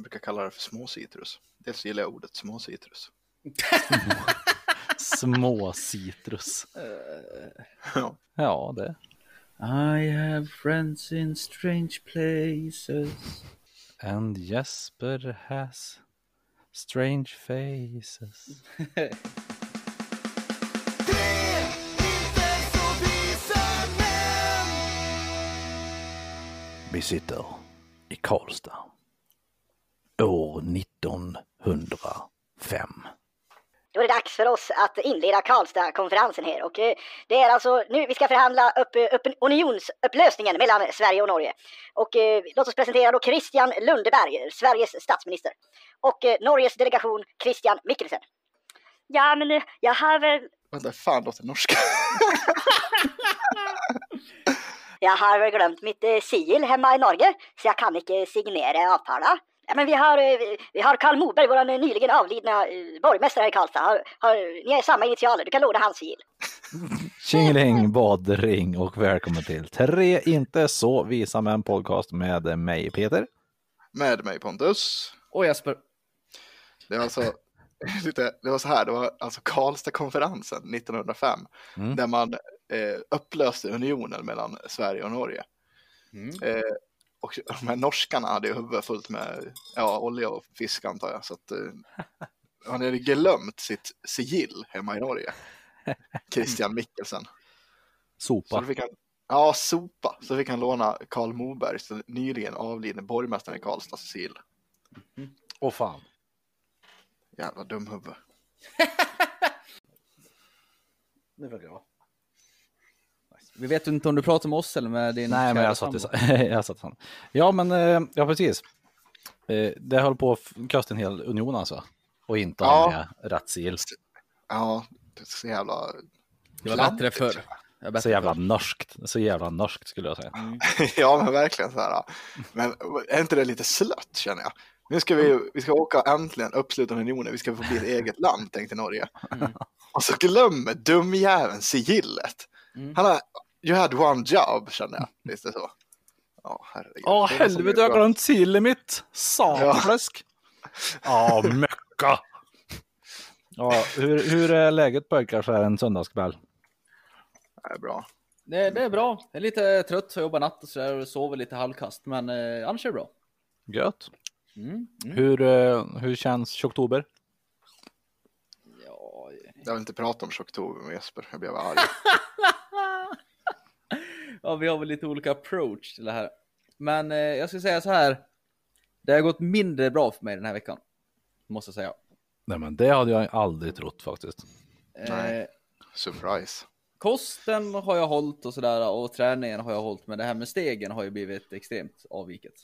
Jag brukar kalla det för småcitrus. Dels gillar jag ordet småcitrus. Små citrus. Ja. Ja, det. I have friends in strange places. And Jesper has strange faces. Vi sitter i Karlstad. År 1905. Då är det dags för oss att inleda Karlstad-konferensen här och eh, det är alltså nu vi ska förhandla upp, eh, upp unionsupplösningen mellan Sverige och Norge. Och eh, låt oss presentera då Christian Lundeberg, Sveriges statsminister. Och eh, Norges delegation Christian Mikkelsen. Ja, men jag har väl Vänta, fan låter norska. Jag har väl glömt mitt sigill hemma i Norge, så jag kan inte signera avtalet. Ja, men vi har, eh, vi har Karl Moberg, vår nyligen avlidna eh, borgmästare här i Karlstad. Har, har, ni är samma initialer, du kan låna hans sigill. Tjingeling, badring och välkommen till Tre inte så visa män podcast med mig Peter. Med mig Pontus. Och Jesper. Det var alltså lite, det var så här, det var alltså Karlstadkonferensen 1905 Mm. där man eh, upplöste unionen mellan Sverige och Norge. Mm. Eh, och de här norskarna hade ju huvudet fullt med ja, olja och fisk antar jag. Så att, eh, han hade glömt sitt sigill hemma i Norge. Christian Mikkelsen. Så Sopa. fick han, ja, sopa. Så fick han låna Karl Mobergs nyligen avlidne borgmästaren i Karlstads sigill. Åh fan. Jävla dumhuvud. Det var bra. Vi vet inte om du pratar med oss eller med din Nej, men jag satt sambo. jag satt fan. Ja, men eh, ja, precis. Eh, Det höll på att kasta en hel union alltså. Och inte ha Ja. med rätt sigill. Ja, det är så jävla... Det var bättre förr. Så jävla norskt. Så jävla norskt skulle jag säga. ja, men verkligen så här. Men är inte det lite slött känner jag? Nu ska vi, vi ska åka äntligen uppslutande unionen, vi ska få bli ett eget land, tänkte Norge. Och så glömmer dumjäveln sigillet. Mm. Han har, you had one job, känner jag. Visst är det så? Ja, herregud. Som helvete, jag har bra. glömt sillet mitt. Satanfläsk. Ja, möcka. Ja, hur, hur är läget pojkar så här en söndagskväll? Det är bra. Det, det är bra. Jag är lite trött, jag jobbar natt och sådär och sover lite halvkast. Men eh, annars är det bra. Gött. Mm. Mm. Hur, eh, hur känns oktober? Ja, Jag vill inte prata om oktober med Jesper, jag blev arg. ja, vi har väl lite olika approach till det här. Men eh, jag ska säga så här. Det har gått mindre bra för mig den här veckan. Måste jag säga. Nej, men det hade jag aldrig trott faktiskt. Nej. Eh, Surprise. kosten har jag hållit och sådär och träningen har jag hållit. Men det här med stegen har ju blivit extremt avviket.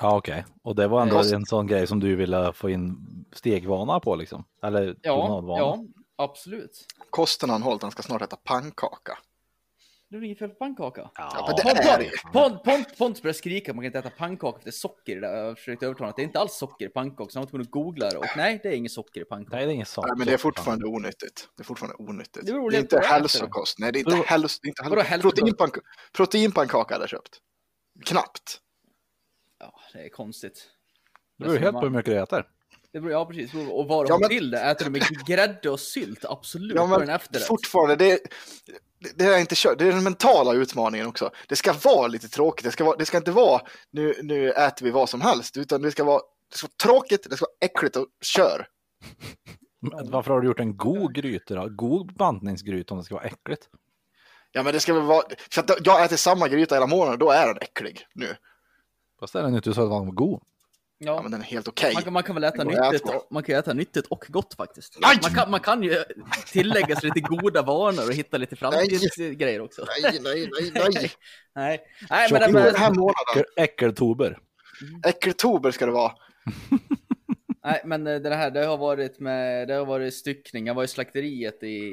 Ja, okej. Och det var ändå Kost- en sån grej som du ville få in stegvana på liksom? Eller Ja, ja, absolut. Kosten han hållit, han ska snart äta pannkaka. Det är inget fel på pannkaka. Ja, men det är. Pont, Pont, började skrika att man kan inte äta pannkaka för det är socker i det. Jag har försökt övertala att det är inte alls socker i pannkaka. Så han var tvungen att googla det och nej, det är inget socker i pannkaka. Nej, det är inget sånt. Nej, men det är fortfarande onyttigt. Det är fortfarande onyttigt. Det Det är inte hälsokost. Nej, det är inte Vadå- hälso... hälsokost? Proteinpank... Proteinpannkaka hade jag köpt. Knappt. Ja, det är konstigt. Det beror helt på hur mycket du äter. Det beror, ja, precis. Och vad de Ja, har men- till det. Äter de med grädde och sylt? Absolut. Ja, men en efterrätt. fortfarande, det, det, det är inte kört. Det är den mentala utmaningen också. Det ska vara lite tråkigt. Det ska, vara, det ska inte vara nu, nu äter vi vad som helst, utan det ska vara, det ska vara tråkigt, det ska vara äckligt och kör. Men Varför har du gjort en god gryta då? God bantningsgryta om det ska vara äckligt? Ja, men det ska väl vara, för att jag äter samma gryta hela månaden, då är den äcklig nu. Fast är den inte så att den var god. Ja, Ja, men den är helt okej. man, kan, man kan väl äta nyttigt, och- man kan äta nyttigt och gott faktiskt. Nej! Man kan, man kan ju tillägga sig lite goda vanor och hitta lite framtidsgrejer också. Nej, nej, nej, nej. Nej, nej men, den här månaden, Äckeltober. äckeltober ska det vara. nej, men eh, det här det har varit med, det har varit styckning. Jag var i slakteriet i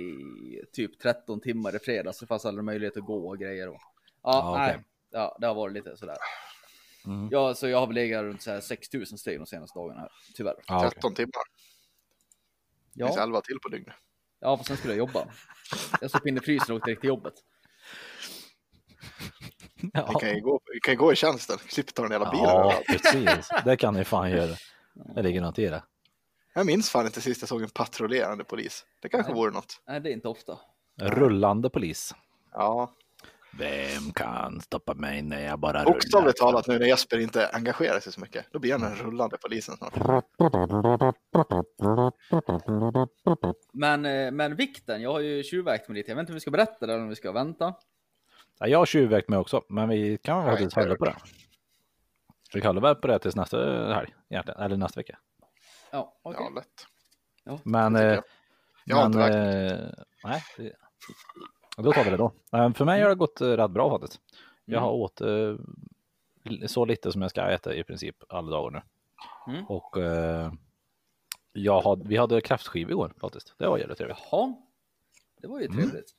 typ 13 timmar i fredags. Det fanns aldrig möjlighet att gå och grejer. Och, ja, Ja, okej. nej, ja, det har varit lite sådär. Mm. Ja, så jag har väl legat runt så här 6000 steg de senaste dagarna här, tyvärr. Ja, okej. 13 timmar. Det finns Ja, 11 till på dygnet. ja, för sen skulle jag jobba. Jag stoppade in i frysen och åkte direkt till jobbet. Vi Ja. kan ju gå, vi kan ju gå i tjänsten, slipper ta den jävla bilen. ja, precis. Det kan ni fan göra. Det ligger något i det. Jag minns fan inte sist jag såg en patrullerande polis. Det kanske Nej. vore något. Nej, det är inte ofta. Rullande polis. Ja, Vem kan stoppa mig när jag bara bokstavligt talat nu när Jesper inte engagerar sig så mycket. Då blir han den rullande polisen snart. Men, eh, men vikten, jag har ju tjuvvägt mig lite. Jag vet inte om vi ska berätta det eller om vi ska vänta. Ja, jag har tjuvvägt mig också, men vi kan Nej, faktiskt hålla på det. Vi kan hålla väl på det tills nästa helg, egentligen, eller nästa vecka. Ja, okej. Ja, lätt. Men, det tycker eh, jag. Jag har men inte räknat. eh, nej, det, då tar vi det då. Eh, För mig har det gått eh, rätt bra faktiskt. Jag har åt eh, så lite som jag ska äta i princip alla dagar nu. Mm. Och eh, jag had, vi hade kräftskiva igår faktiskt. Det var jävligt trevligt. Jaha, det var ju Mm. trevligt.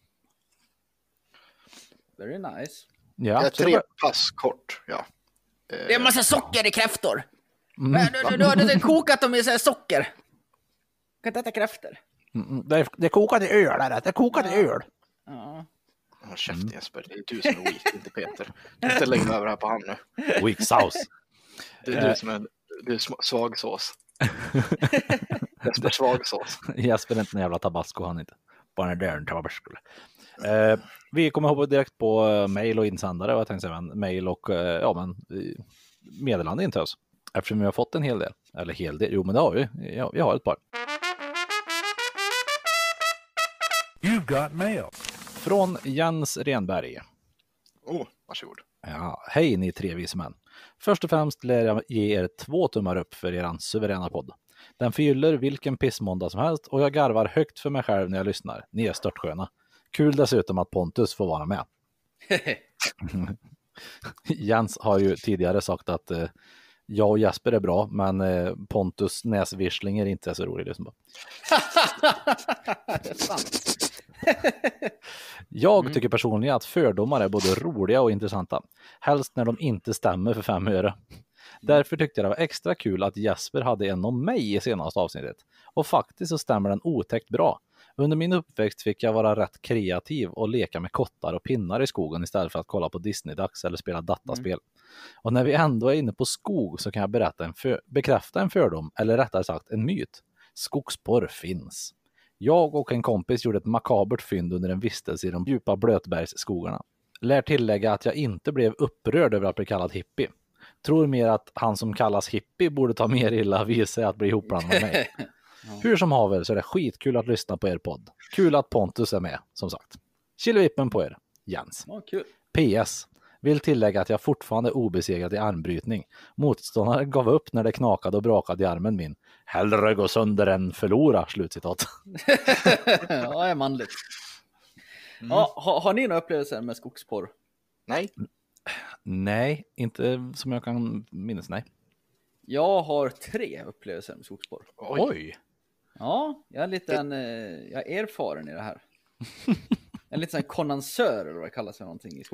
Very nice. Ja, Jag är det tre pass kort. Ja. Eh, Det är en massa socker i kräftor. Mm. Du, du, du, du har kokat dem i så här socker. Kan inte äta kräftor. Mm, mm, det, är, det är kokat i öl, är det. det är kokat i öl. Ja. Håll käften Jesper, det är du som är weak, inte Peter. Du inte lägga över det här på han nu. Weak sauce. Det är du som är, du är svag sås. Jesper svag sås. Jesper är inte en jävla tabasco han inte. Bara en där tabasco. Eh, vi kommer hoppa direkt på eh, mail och insändare och jag tänkte säga men, mail och eh, ja men eh, meddelande in till oss. Eftersom vi har fått en hel del. Eller hel del, jo men det har vi. Ja, vi har ett par. You've got mail. Från Jens Renberg. Oh, varsågod. Ja, hej ni tre vise män. Först och främst lär jag ge er två tummar upp för eran suveräna podd. Den förgyller vilken pissmåndag som helst och jag garvar högt för mig själv när jag lyssnar. Ni är störtsköna. Kul dessutom att Pontus får vara med. Jens har ju tidigare sagt att eh, jag och Jesper är bra, men eh, Pontus näsvissling är inte så rolig. Liksom. det är sant. Jag tycker personligen att fördomar är både roliga och intressanta. Helst när de inte stämmer för fem öre. Därför tyckte jag det var extra kul att Jesper hade en om mig i senaste avsnittet. Och faktiskt så stämmer den otäckt bra. Under min uppväxt fick jag vara rätt kreativ och leka med kottar och pinnar i skogen istället för att kolla på Disney-dags eller spela dataspel. Och när vi ändå är inne på skog så kan jag berätta en för- bekräfta en fördom, eller rättare sagt en myt. Skogsporr finns. Jag och en kompis gjorde ett makabert fynd under en vistelse i de djupa Blötbergsskogarna. Lär tillägga att jag inte blev upprörd över att bli kallad hippie. Tror mer att han som kallas hippie borde ta mer illa vid sig att bli ihopblandad med mig. Hur som haver så är det skitkul att lyssna på er podd. Kul att Pontus är med, som sagt. Killevippen på er, Jens. PS. Vill tillägga att jag fortfarande är obesegrad i armbrytning. Motståndaren gav upp när det knakade och brakade i armen min. Hellre gå sönder än förlora, slutcitat. ja, det är manligt. Ja, har, har ni några upplevelser med skogsporr? Nej, Nej, inte som jag kan minnas, nej. Jag har tre upplevelser med skogsporr. oj. Oj! Ja, jag är lite en, eh, jag är erfaren i det här. en liten sån här konnansör eller vad det kallas för någonting. i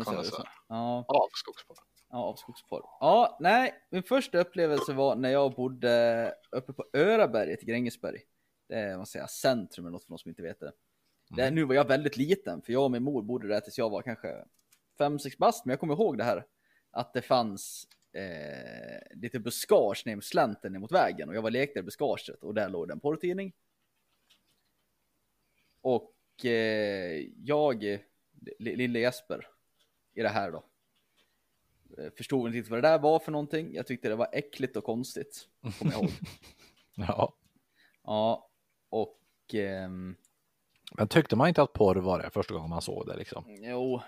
skogsporr. Konnässör. Konnässör. Konnässör. så. Ja, Av skogsporr. ja, av skogsporr. Ja, nej, min första upplevelse var när jag bodde uppe på Öraberget i Grängesberg. Det är, vad säger centrum eller något för någon som inte vet det. det. Nu var jag väldigt liten, för jag och min mor bodde där tills jag var kanske 5-6 bast, men jag kommer ihåg det här. Att det fanns eh, lite buskage ner mot slänten ner mot vägen och jag var lekte i buskaget och där låg det en porrtidning. Och eh, jag, li- lille Jesper, i det här då, eh, förstod inte vad det där var för någonting. Jag tyckte det var äckligt och konstigt, kommer jag ihåg. Ja. Ja, och ehm, Men tyckte man inte att porr var det första gången man såg det liksom? jo,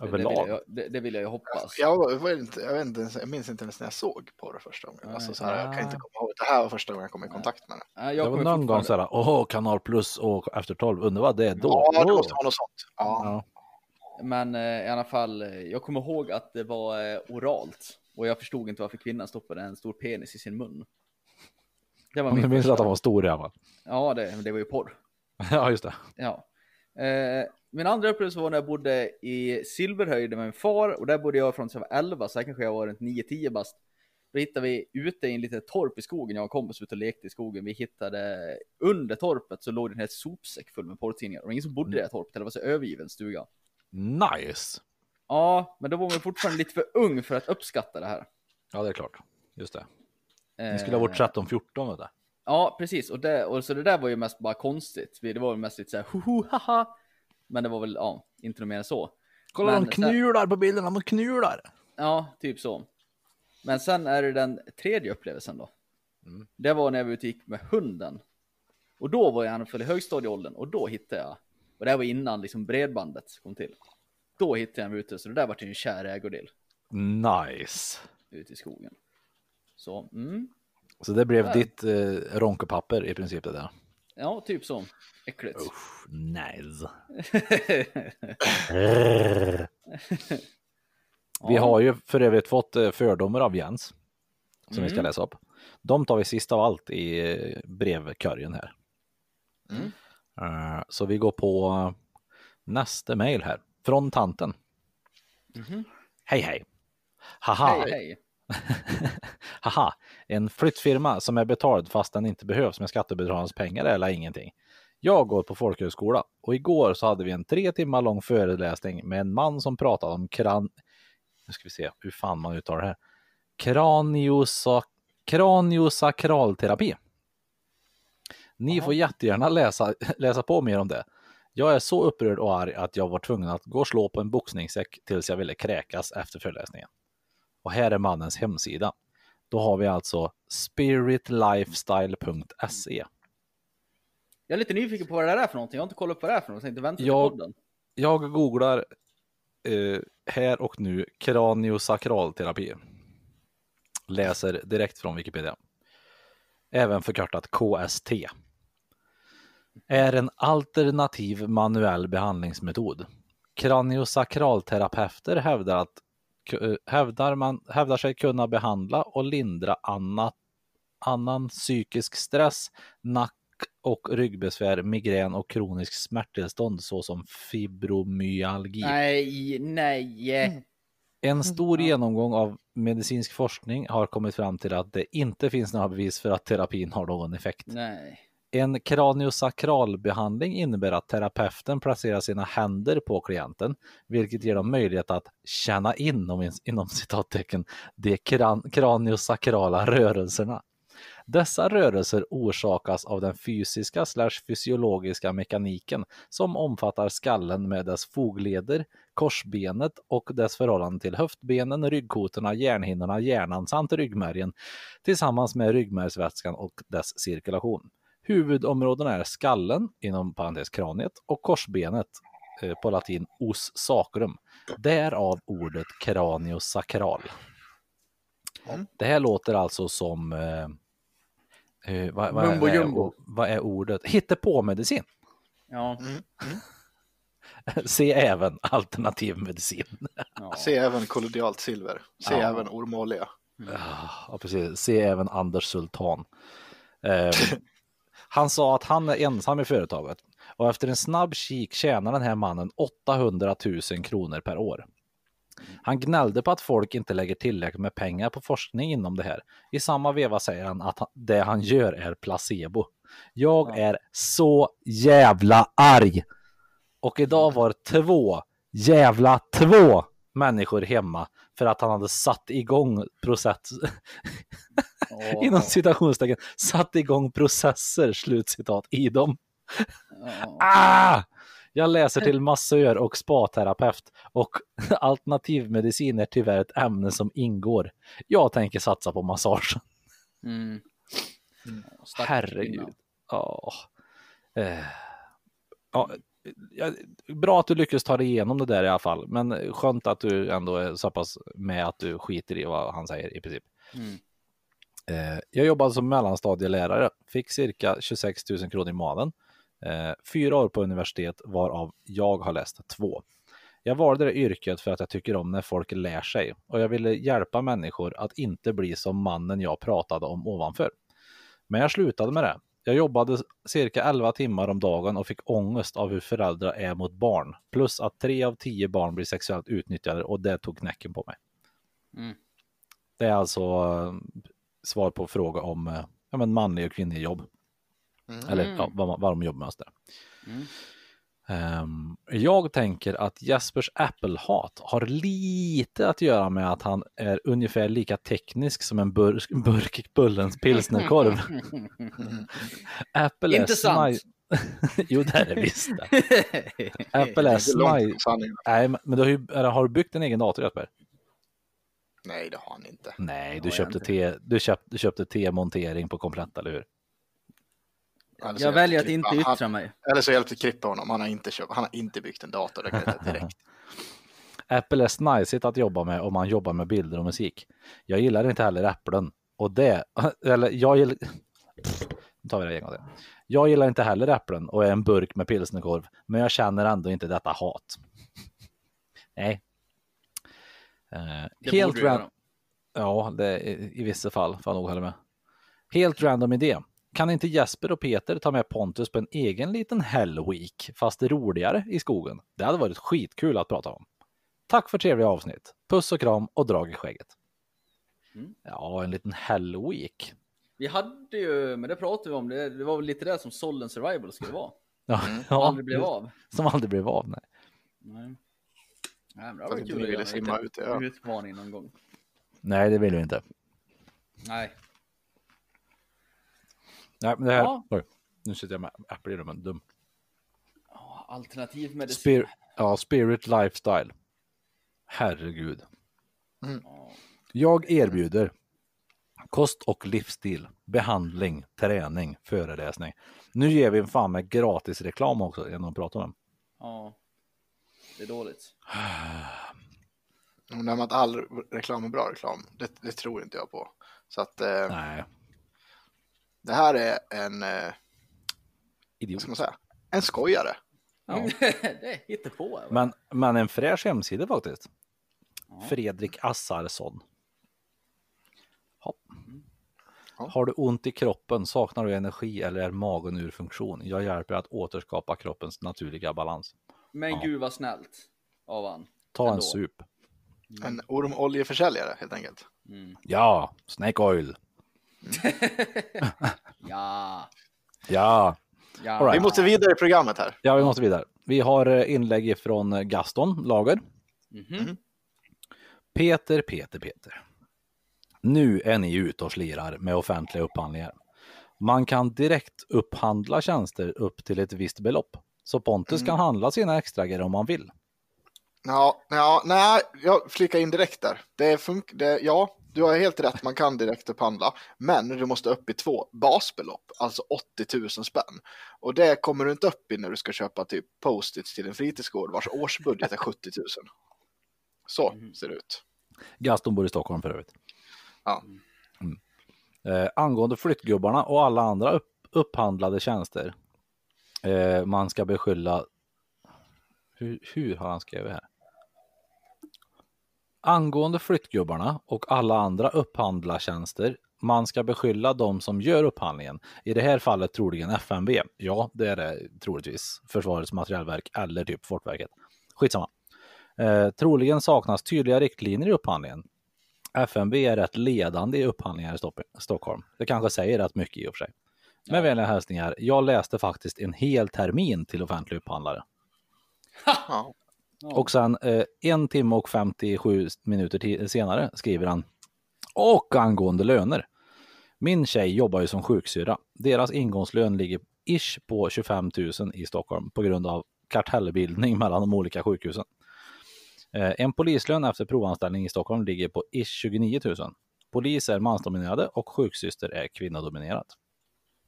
det, det, vill Överlag? jag, det, det vill jag ju hoppas. Jag, var inte, jag, vet inte, jag minns inte ens när jag såg på det första gången. Nej. Alltså, så här, jag kan inte komma ihåg. Det här var första gången jag kom i kontakt med det. Det jag var kommer någon gång fortfarande- såhär, åh, kanal plus och efter 12, undrar vad det är då? Ja, det måste vara något sånt. Ja. Men eh, i alla fall, eh, jag kommer ihåg att det var eh, oralt. Och jag förstod inte varför kvinnan stoppade en stor penis i sin mun. Det var min minns att han var stor i alla fall. Ja, det, det var ju porr. Ja, just det. Ja. Eh, min andra upplevelse var när jag bodde i Silverhöjden med min far. Och där bodde jag från så jag var 11, så här kanske jag var runt 9-10 bast. Då hittade vi ute i en litet torp i skogen. Jag och en kompis ute och lekte i skogen. Vi hittade under torpet så låg det en hel sopsäck full med porrtidningar. Och ingen som bodde i det här torpet. Det var så övergiven stuga. Nice! Ja, men då var man fortfarande lite för ung för att uppskatta det här. Ja, det är klart. Just det. Ni skulle ha varit 13-14 vet du. Ja, precis. Och det, och så det där var ju mest bara konstigt. Det var väl mest lite så här, hoho, haha. Men det var väl, ja, inte något mer än så. Kolla Men de sen- knular på bilderna, de knular. Ja, typ så. Men sen är det den tredje upplevelsen då. Mm. Det var när och gick med hunden. Och då var jag i alla fall i högstadieåldern och då hittade jag, och det här var innan liksom bredbandet kom till. Då hittade jag en ute, så det där var ju en kär ägodel Nice. ute i skogen. Så, mm. Så det blev Ja. ditt eh, ronkepapper i princip det där. Ja, typ så. Äckligt. Nice. Ja. Vi har ju för övrigt fått eh, fördomar av Jens. Som vi ska Mm. läsa upp. De tar vi sist av allt i eh, brevkorgen här. Mm. Eh, Så vi går på nästa mail här. Från tanten. Mhm. Hej hej. Haha. Hej, hej. Haha, en flyttfirma som är betald fast den inte behövs med skattebetalarnas pengar eller ingenting. Jag går på folkhögskola och igår så hade vi en tre timmar lång föreläsning med en man som pratade om kran... Nu ska vi se hur fan man uttalar det här. Kraniosa... Kraniosakralterapi. Ni får jättegärna läsa, läsa på mer om det. Jag är så upprörd och arg att jag var tvungen att gå och slå på en boxningssäck tills jag ville kräkas efter föreläsningen. Och här är mannens hemsida. Då har vi alltså spiritlifestyle.se. Jag är lite nyfiken på vad det där är för någonting. Jag har inte kollat upp vad det är för något. Jag tänkte vänta Jag- podden. Jag googlar eh, här och nu kraniosakralterapi. Läser direkt från Wikipedia. Även förkortat KST. Är en alternativ manuell behandlingsmetod. Kraniosakralterapeuter hävdar, att, k- hävdar, man, hävdar sig kunna behandla och lindra annat, annan psykisk stress, nack och ryggbesvär, migrän och kronisk smärttillstånd såsom fibromyalgi. Nej, nej. En stor genomgång av medicinsk forskning har kommit fram till att det inte finns några bevis för att terapin har någon effekt. Nej. En kraniosakralbehandling innebär att terapeuten placerar sina händer på klienten, vilket ger dem möjlighet att känna in, om, inom citattecken, de kran, kraniosakrala rörelserna. Dessa rörelser orsakas av den fysiska slash fysiologiska mekaniken som omfattar skallen med dess fogleder, korsbenet och dess förhållande till höftbenen, ryggkotorna, hjärnhinnorna, hjärnan samt ryggmärgen tillsammans med ryggmärgsvätskan och dess cirkulation. Huvudområdena är skallen, inom parentes kraniet, och korsbenet, eh, på latin os sacrum. Därav ordet kraniosakral. Mm. Det här låter alltså som eh, eh, vad, vad, Mumbo vad, är, jumbo. vad är ordet? Hittepåmedicin. Ja. Mm. Se även alternativ medicin. ja. Se även kollodialt silver. Se Ja. även ormolja. Ja, precis. Se även Anders Sultan. Eh, han sa att han är ensam i företaget och efter en snabb kik tjänar den här mannen 800 000 kronor per år. Han gnällde på att folk inte lägger tillräckligt med pengar på forskning inom det här. I samma veva säger han att det han gör är placebo. Jag Ja. är så jävla arg. Och idag var två, jävla två människor hemma för att han hade satt igång process, Ja. inom citationstecken, satt igång processer, slutcitat, i dem. Ja. Ah! Jag läser till massör och spaterapeut och alternativmedicin är tyvärr ett ämne som ingår. Jag tänker satsa på massage. Mm. Stackars Herregud. Ja. Eh. Ja, ja, bra att du lyckas ta dig igenom det där i alla fall, men skönt att du ändå är så pass med att du skiter i vad han säger i princip. Mm. Eh, jag jobbade som mellanstadielärare, fick cirka 26 000 kronor i månaden. Eh, fyra år på universitet varav jag har läst två. Jag valde det yrket för att jag tycker om när folk lär sig och jag ville hjälpa människor att inte bli som mannen jag pratade om ovanför. Men jag slutade med det. Jag jobbade cirka 11 timmar om dagen och fick ångest av hur föräldrar är mot barn. Plus att tre av tio barn blir sexuellt utnyttjade och det tog knäcken på mig. Mm. Det är alltså eh, svar på fråga om eh, ja, men manlig och kvinnlig jobb. Mm. Eller ja, vad, man- vad de jobbar med. där. Mm. Ehm, jag tänker att Jespers Apple-hat har lite att göra med att han är ungefär lika teknisk som en burk, burk Bullens pilsnerkorv. Apple Inte är sant. smaj... jo, det är det visst. Apple är sanningen. Nej, men du har, ju, har du byggt en egen dator Jesper? Nej, det har han inte. Nej, du köpte, inte. T, du köpte, du köpte T-montering på komplett, eller hur? Jag väljer att inte yttra mig. Han, eller så hjälpte Krippa honom. Han har inte, köpt, han har inte byggt en dator. Det kan jag säga direkt. Apple är snajsigt att jobba med om man jobbar med bilder och musik. Jag gillar inte heller äpplen. Och det, eller jag gillar... Nu tar vi det en gång till. Jag gillar inte heller äpplen och är en burk med pilsnerkorv, men jag känner ändå inte detta hat. Nej. Eh, helt borde du ran- göra. Ja, det är, i vissa fall får jag nog hålla med. Helt random idé. Kan inte Jesper och Peter ta med Pontus på en egen liten Hell Week, fast roligare i skogen? Det hade varit skitkul att prata om. Tack för trevliga avsnitt. Puss och kram och drag i skägget. Mm. Ja, en liten Hell Week. Vi hade ju, men det pratade vi om, det, det var väl lite det som Sollen Survival skulle vara. Ja, Som aldrig blev av. Som aldrig blev av. Nej. Nej. Nej, men det var kul att ville göra simma ut ön. utmaning någon gång. nej, det vill vi inte. Nej. Nej, men det här... Ja. Oj, nu sitter jag med äpple i rummen. Dum. Ja, Alternativ medicin. Spir ja, Spirit Lifestyle. Herregud. Ja. Jag erbjuder kost och livsstil, behandling, träning, föreläsning. Nu ger vi en fan med gratis reklam också genom att prata om dem. ja. Det är dåligt. Men här med att all reklam är bra reklam, det, det tror inte jag på. Så att eh, Nej, det här är en, eh, idiot. ska man säga, en skojare. Ja. det hittar på. va? Men, men en fräsch hemsida faktiskt. Ja. Fredrik Assarsson. Hopp. Ja. Har du ont i kroppen, saknar du energi eller är magen ur funktion? Jag hjälper att återskapa kroppens naturliga balans. Men Ja. gud vad snällt av han. Ta en Ändå. sup. En ormoljeförsäljare helt enkelt. Mm. Ja, Snake Oil. Ja. Ja, ja. Right. Vi måste vidare i programmet här. ja, vi måste vidare. Vi har eh, inlägg från Gaston Lager. Mhm. Peter, Peter, Peter. Nu är ni ute och slirar med offentliga upphandlingar. Man kan direkt upphandla tjänster upp till ett visst belopp. Så Pontus kan handla sina extragrejer om man vill. Ja, ja, nej, jag flikar in direkt där. Det funk det, ja, du har helt rätt, man kan direkt upphandla, men du måste upp i två basbelopp, alltså 80 000 spänn. Och det kommer du inte upp i när du ska köpa typ post-its till en fritidsgård vars årsbudget är 70 000. Så ser det ut. Gaston bor i Stockholm för övrigt. Ja. Mm. Eh, angående flyttgubbarna och alla andra upp, upphandlade tjänster. Eh, man ska beskylla. Hur, hur har han skrivit här? Angående flyttgubbarna och alla andra upphandlartjänster. Man ska beskylla de som gör upphandlingen. I det här fallet troligen FMV. Ja, det är det troligtvis. Försvarets materielverk eller typ Fortverket. Skitsamma. Eh, troligen saknas tydliga riktlinjer i upphandlingen. FMV är rätt ledande i upphandlingar i Stockholm. Det kanske säger rätt mycket i och för sig. Med vänliga hälsningar. Jag läste faktiskt en hel termin till offentlig upphandlare. Ja. Och sen eh, en timme och 57 minuter senare skriver han. Och angående löner. Min tjej jobbar ju som sjuksyra. Deras ingångslön ligger ish på 25 000 i Stockholm på grund av kartellbildning mellan de olika sjukhusen. Eh, En polislön efter provanställning i Stockholm ligger på ish 29 000. Polis är mansdominerade och sjuksyster är kvinnodominerat.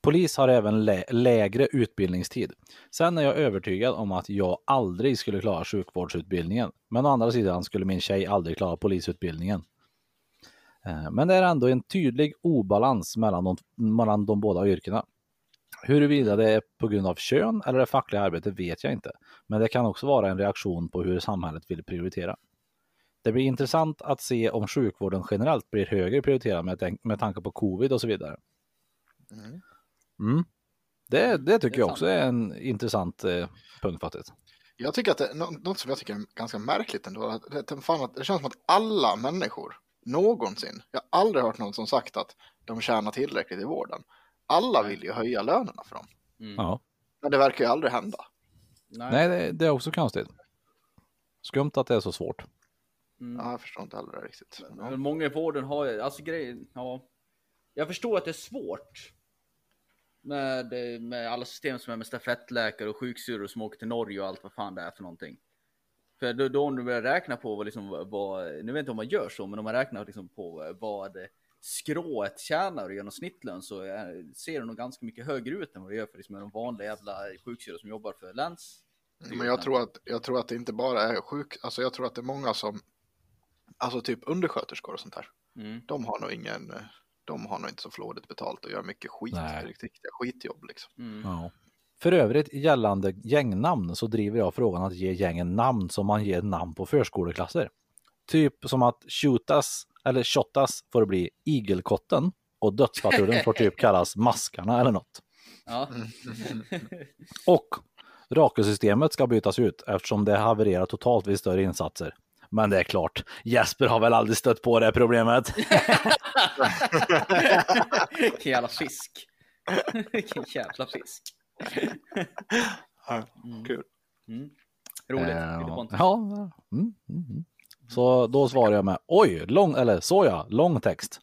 Polis har även lä- lägre utbildningstid. Sen är jag övertygad om att jag aldrig skulle klara sjukvårdsutbildningen. Men å andra sidan skulle min tjej aldrig klara polisutbildningen. Eh, men det är ändå en tydlig obalans mellan de, mellan de båda yrkena. Huruvida det är på grund av kön eller det fackliga arbetet vet jag inte. Men det kan också vara en reaktion på hur samhället vill prioritera. Det blir intressant att se om sjukvården generellt blir högre prioriterad med, med tanke på covid och så vidare. Mm. Mm. Det, det tycker Det jag också är en intressant eh, punkt faktiskt. Jag tycker att det, nå- något som jag tycker är ganska märkligt ändå, att det, fan att det känns som att alla människor någonsin, jag har aldrig hört någon som sagt att de tjänar tillräckligt i vården. Alla vill ju höja lönerna för dem, Mm. Ja. men det verkar ju aldrig hända. Nej, det, det är också konstigt. Skumt att det är så svårt. Ja, jag förstår inte heller riktigt. Ja. Men Många i vården har ju, alltså grejen, ja. Jag förstår att det är svårt. Med, med alla system som är med stafettläkare och sjuksyrror som åker till Norge och allt vad fan det är för någonting. För då, då om du börjar räkna på vad liksom, vad, nu vet jag inte om man gör så, men om man räknar liksom på vad skrået tjänar i genomsnittlön så är, ser det nog ganska mycket högre ut än vad det gör för liksom, de vanliga jävla sjuksyrror som jobbar för läns. Men jag tror, att, jag tror att det inte bara är sjuk, alltså jag tror att det är många som, alltså typ undersköterskor och sånt där, Mm. de har nog ingen, de har nog inte så flådigt betalt och gör mycket skit, Nej. riktiga skitjobb liksom. Mm. Ja. För övrigt gällande gängnamn så driver jag frågan att ge gängen namn som man ger namn på förskoleklasser. Typ som att Shotas eller Shotas får bli Igelkotten och Dödspatrullen får typ kallas Maskarna eller något. Ja. Och Rakelsystemet ska bytas ut eftersom det havererar totalt vid större insatser. Men det är klart, Jesper har väl aldrig stött på det problemet. Vilken jävla fisk. Vilken jävla fisk. Ja, Kul. Mm. Roligt. Eh, ja, mm, mm, mm. Så då svarar jag med oj, lång, eller så ja, lång text.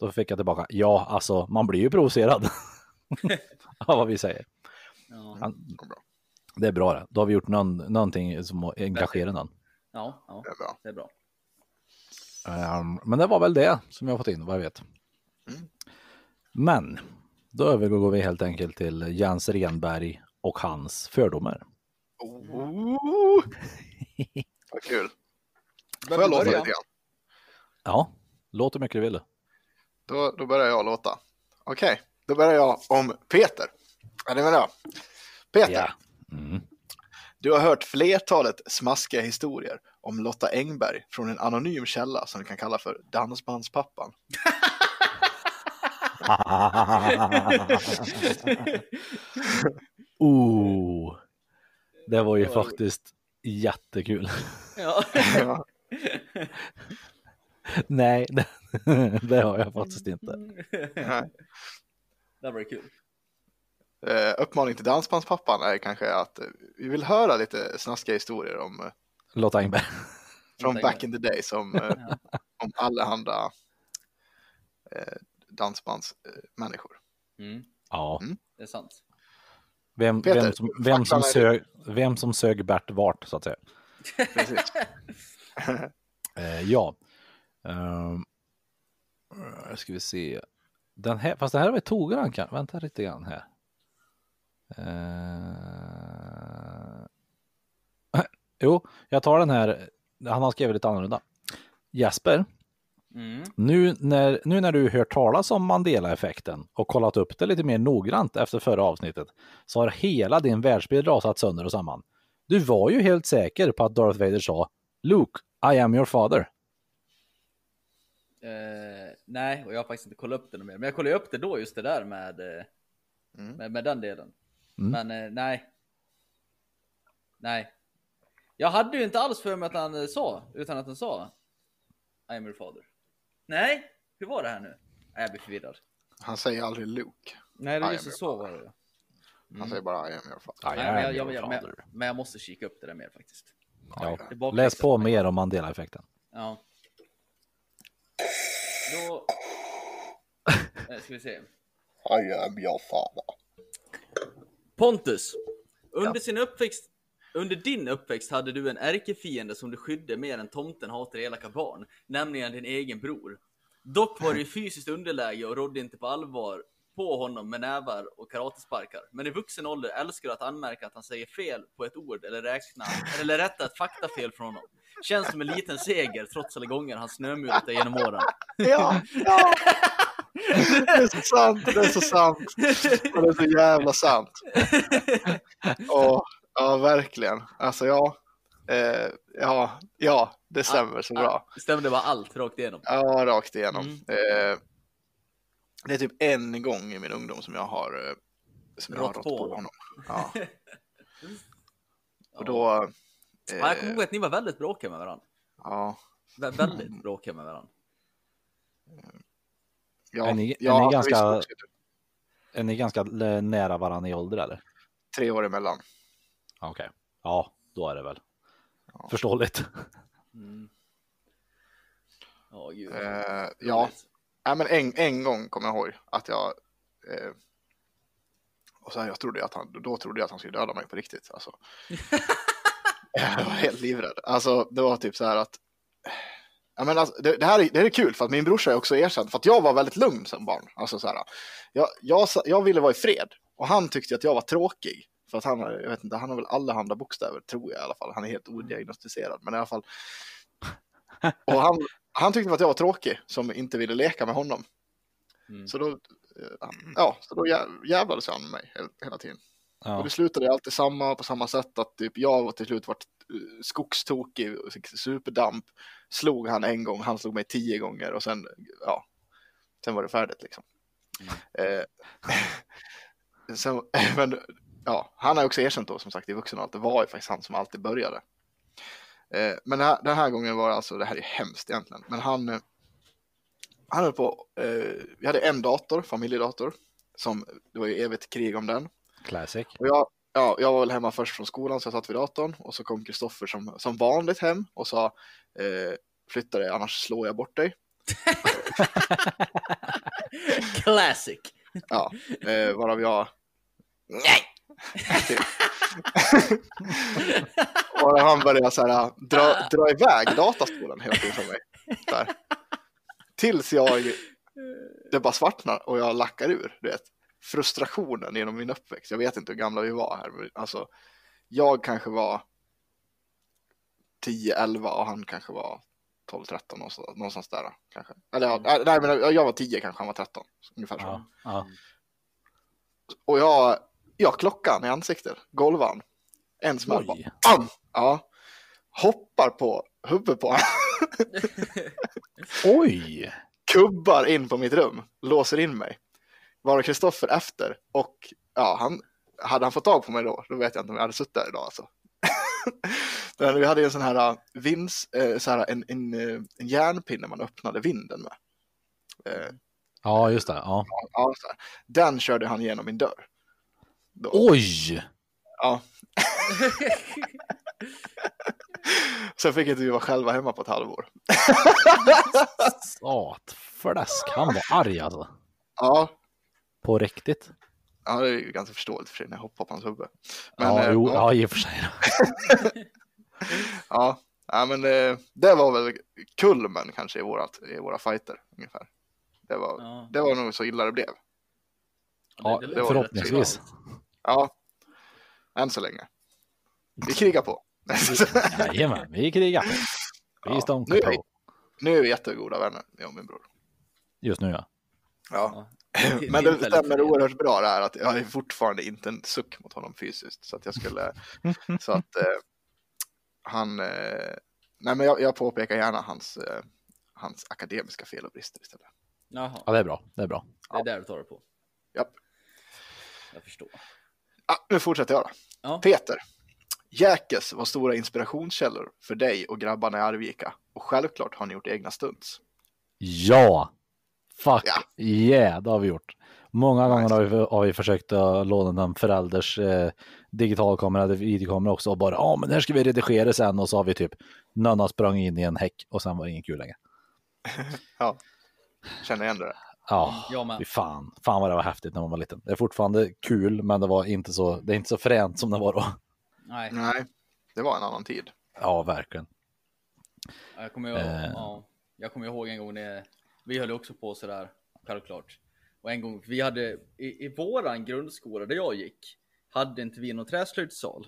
Då fick jag tillbaka, ja alltså man blir ju provocerad. av vad vi säger. Ja. Han, det är bra det. Då har vi gjort någon, någonting som engagerar någon. Ja, ja, Det är bra. det är bra. Ehm, men det var väl det som jag fått in vad jag vet. Men då övergår vi helt enkelt till Jens Renberg och hans fördomar. Oh. Vad kul. Får jag låta lite grann? Ja, låt hur mycket du vill. Då, då börjar jag låta. Okej, då börjar jag om Peter. Är ni med då? Peter, Ja. Mm. Du har hört flertalet smaskiga historier om Lotta Engberg från en anonym källa som du kan kalla för Dansbandspappan. oh, det var ju faktiskt jättekul. Ja. Ja, Nej, det, det har jag faktiskt inte. nej. Det var kul. Eh, uppmaning till Dansbandspappan är kanske att eh, vi vill höra lite snaskiga historier om eh, Lotta Engberg. från back in the day som eh, om allehanda eh, dansbandsmänniskor. Mm. Ja, Det är sant. vem, Peter, vem, som, vem, som sög, vem som sög Bert vart så att säga. Precis. Eh, ja. Um, ska vi se. Den här, fast det här var tog kan. Vänta lite grann här. Eh, jo, jag tar den här. Han har skrivit lite annorlunda. Jesper, Mm. nu när, nu när du hört talas om Mandela-effekten och kollat upp det lite mer noggrant efter förra avsnittet så har hela din världsbild rasat sönder och samman. Du var ju helt säker på att Darth Vader sa Luke, I am your father. Eh, nej, och jag har faktiskt inte kollat upp det mer. Men jag kollade upp det då, just det där med, eh, Mm. med, med den delen. Mm. Men eh, nej. Nej. Jag hade ju inte alls för mig att han eh, sa, utan att han sa I am your father. Nej, hur var det här nu? Jag blir förvirrad. Han säger aldrig Luke. Nej, det är just så var det. Han säger bara I am your father. Nej, men, jag, jag, jag, men, men jag måste kika upp det där mer faktiskt. Ja. Läs på mer om Mandela-effekten. Ja. Då... Eh, ska vi se. I am your father. Pontus, under sin uppväxt under din uppväxt hade du en ärkefiende som du skydde mer än tomten hatar elaka barn, nämligen din egen bror. Dock var du i fysiskt underläge och rådde inte på allvar på honom med nävar och karatesparkar. Men i vuxen ålder älskar du att anmärka att han säger fel på ett ord eller räkna, eller rätta ett faktafel från honom. Känns som en liten seger trots alla gånger han snömulat dig genom åren. Ja, ja. Det är så sant, det är så sant. Och det är så jävla sant. Och, ja, verkligen. Alltså ja, eh, ja, ja, det stämmer så bra. Stämde bara allt rakt igenom. Ja, rakt igenom. Mm. Eh, det är typ en gång i min ungdom som jag har, eh, som jag har Rått rått på på honom. Ja. Och då, Ja, jag kommer eh, ihåg att ni var väldigt bråkiga med varandra. ja, Vä- Väldigt bråkiga med varandra. ja, Är ni- är ja, ni alltså, ganska- Är ni ganska nära varandra i ålder eller? tre år emellan. Okej. Ja, då är det väl. Förståeligt. Mm. Ja, gud. Eh, ja, Nej, men en, en gång kommer jag ihåg att jag eh, och så här, jag trodde att han, då trodde jag att han skulle döda mig på riktigt. Alltså. jag var helt livrädd. Alltså, det var typ så här att Ja, men alltså, det, det, här är, det här är kul för att min brorsa är också erkänd för att jag var väldigt lugn som barn. Alltså, så här, jag, jag, jag ville vara i fred och han tyckte att jag var tråkig. För att han, jag vet inte, han har väl allehanda bokstäver, tror jag i alla fall. Han är helt odiagnostiserad, men i alla fall. Och han, han tyckte att jag var tråkig som inte ville leka med honom. Mm. Så då, eh, ja, så då jä- jävlades han med mig hela, hela tiden. Och Ja. det slutade alltid samma, på samma sätt att typ jag var till slut vart eh, skogstokig och superdamp. Slog han en gång, han slog mig tio gånger och sen, ja, sen var det färdigt liksom. Eh, sen, men ja, han har också erkänt då som sagt i vuxen att det var ju faktiskt han som alltid började. Eh, men den här, den här gången var det alltså, det här är hemskt egentligen, men han, eh, han höll på, eh, vi hade en dator, familjedator, som, det var ju evigt krig om den. Classic. Och jag, ja, jag var väl hemma först från skolan så jag satt vid datorn och så kom Kristoffer som, som vanligt hem och sa eh, flytta dig annars slår jag bort dig. Classic! Ja, eh, varav jag nej. Och han började så här, dra, dra iväg datastolen hela tiden mig. Där. Tills jag, det bara svartnar och jag lackar ur, du vet. Frustrationen genom min uppväxt. Jag vet inte hur gamla vi var här, men alltså jag kanske var 10-11 och han kanske var 12-13 någonstans, någonstans där kanske. Eller ja, nej men jag var 10 kanske, han var 13. Ungefär så. Ja. Ja. Och jag, jag klockan i ansiktet, golvan. En smäll bara. Bam! Ja. Hoppar på huvudet på honom. Oj! kubbar in på mitt rum, låser in mig. Var Kristoffer efter och ja, han, hade han fått tag på mig då, då vet jag inte om jag hade suttit där idag alltså. Men vi hade ju en sån här uh, vins, eh, så här, en, en, eh, en järnpinne man öppnade vinden med. Ja, just det. Ja. ja. Den körde han genom min dörr. Då. Oj! Ja. Sen fick inte vi vara själva hemma på ett halvår. Satfläsk. Han var arg alltså. Ja, På riktigt. ja det är ju ganska förståeligt för sig när jag hoppar på hans huvud. Men, ja, eh, jo, ja. ja, i och för sig. Ja, ja men det, det var väl kulmen kanske i, vårat, i våra fighter ungefär. Det var, Ja. det var nog så illa det blev. Ja, det- det var rätt förhoppningsvis. Ja, än så länge. Vi krigar på. Jajamän, vi krigar. Vi Ja, nu är vi- på. nu är vi jättegoda vänner, jag och min bror. Just nu ja. Ja. Ja. Men det stämmer oerhört bra det här att jag är fortfarande inte en suck mot honom fysiskt. Så att jag skulle, så att eh, han, eh, nej men jag, jag påpekar gärna hans, eh, hans akademiska fel och brister istället. Jaha, Ja, det är bra. Det är bra. det är där du tar det på. Japp. Jag förstår. Ah, nu fortsätter jag då. Ja. Peter. Jäkes var stora inspirationskällor för dig och grabbarna i Arvika. Och självklart har ni gjort egna stunts. Ja! Fuck Ja. yeah, det har vi gjort. Många Nice. gånger har vi, har vi försökt att låna en förälders eh, digitalkamera eller videokamera också och bara ja men här ska vi redigera sen och så har vi typ någon har sprungit in i en häck och sen var det ingen kul längre. Känner igen det? Ja, Jag fan. Fan vad det var häftigt när man var liten. Det är fortfarande kul men det var inte så, det är inte så fränt som det var då. Nej, Nej, det var en annan tid. Ja, verkligen. jag kommer, ihåg, Eh. ja, jag kommer ihåg en gång när vi höll också på sådär, självklart. Och en gång, vi hade i, i våran grundskola där jag gick, hade inte vi någon träslöjdssal.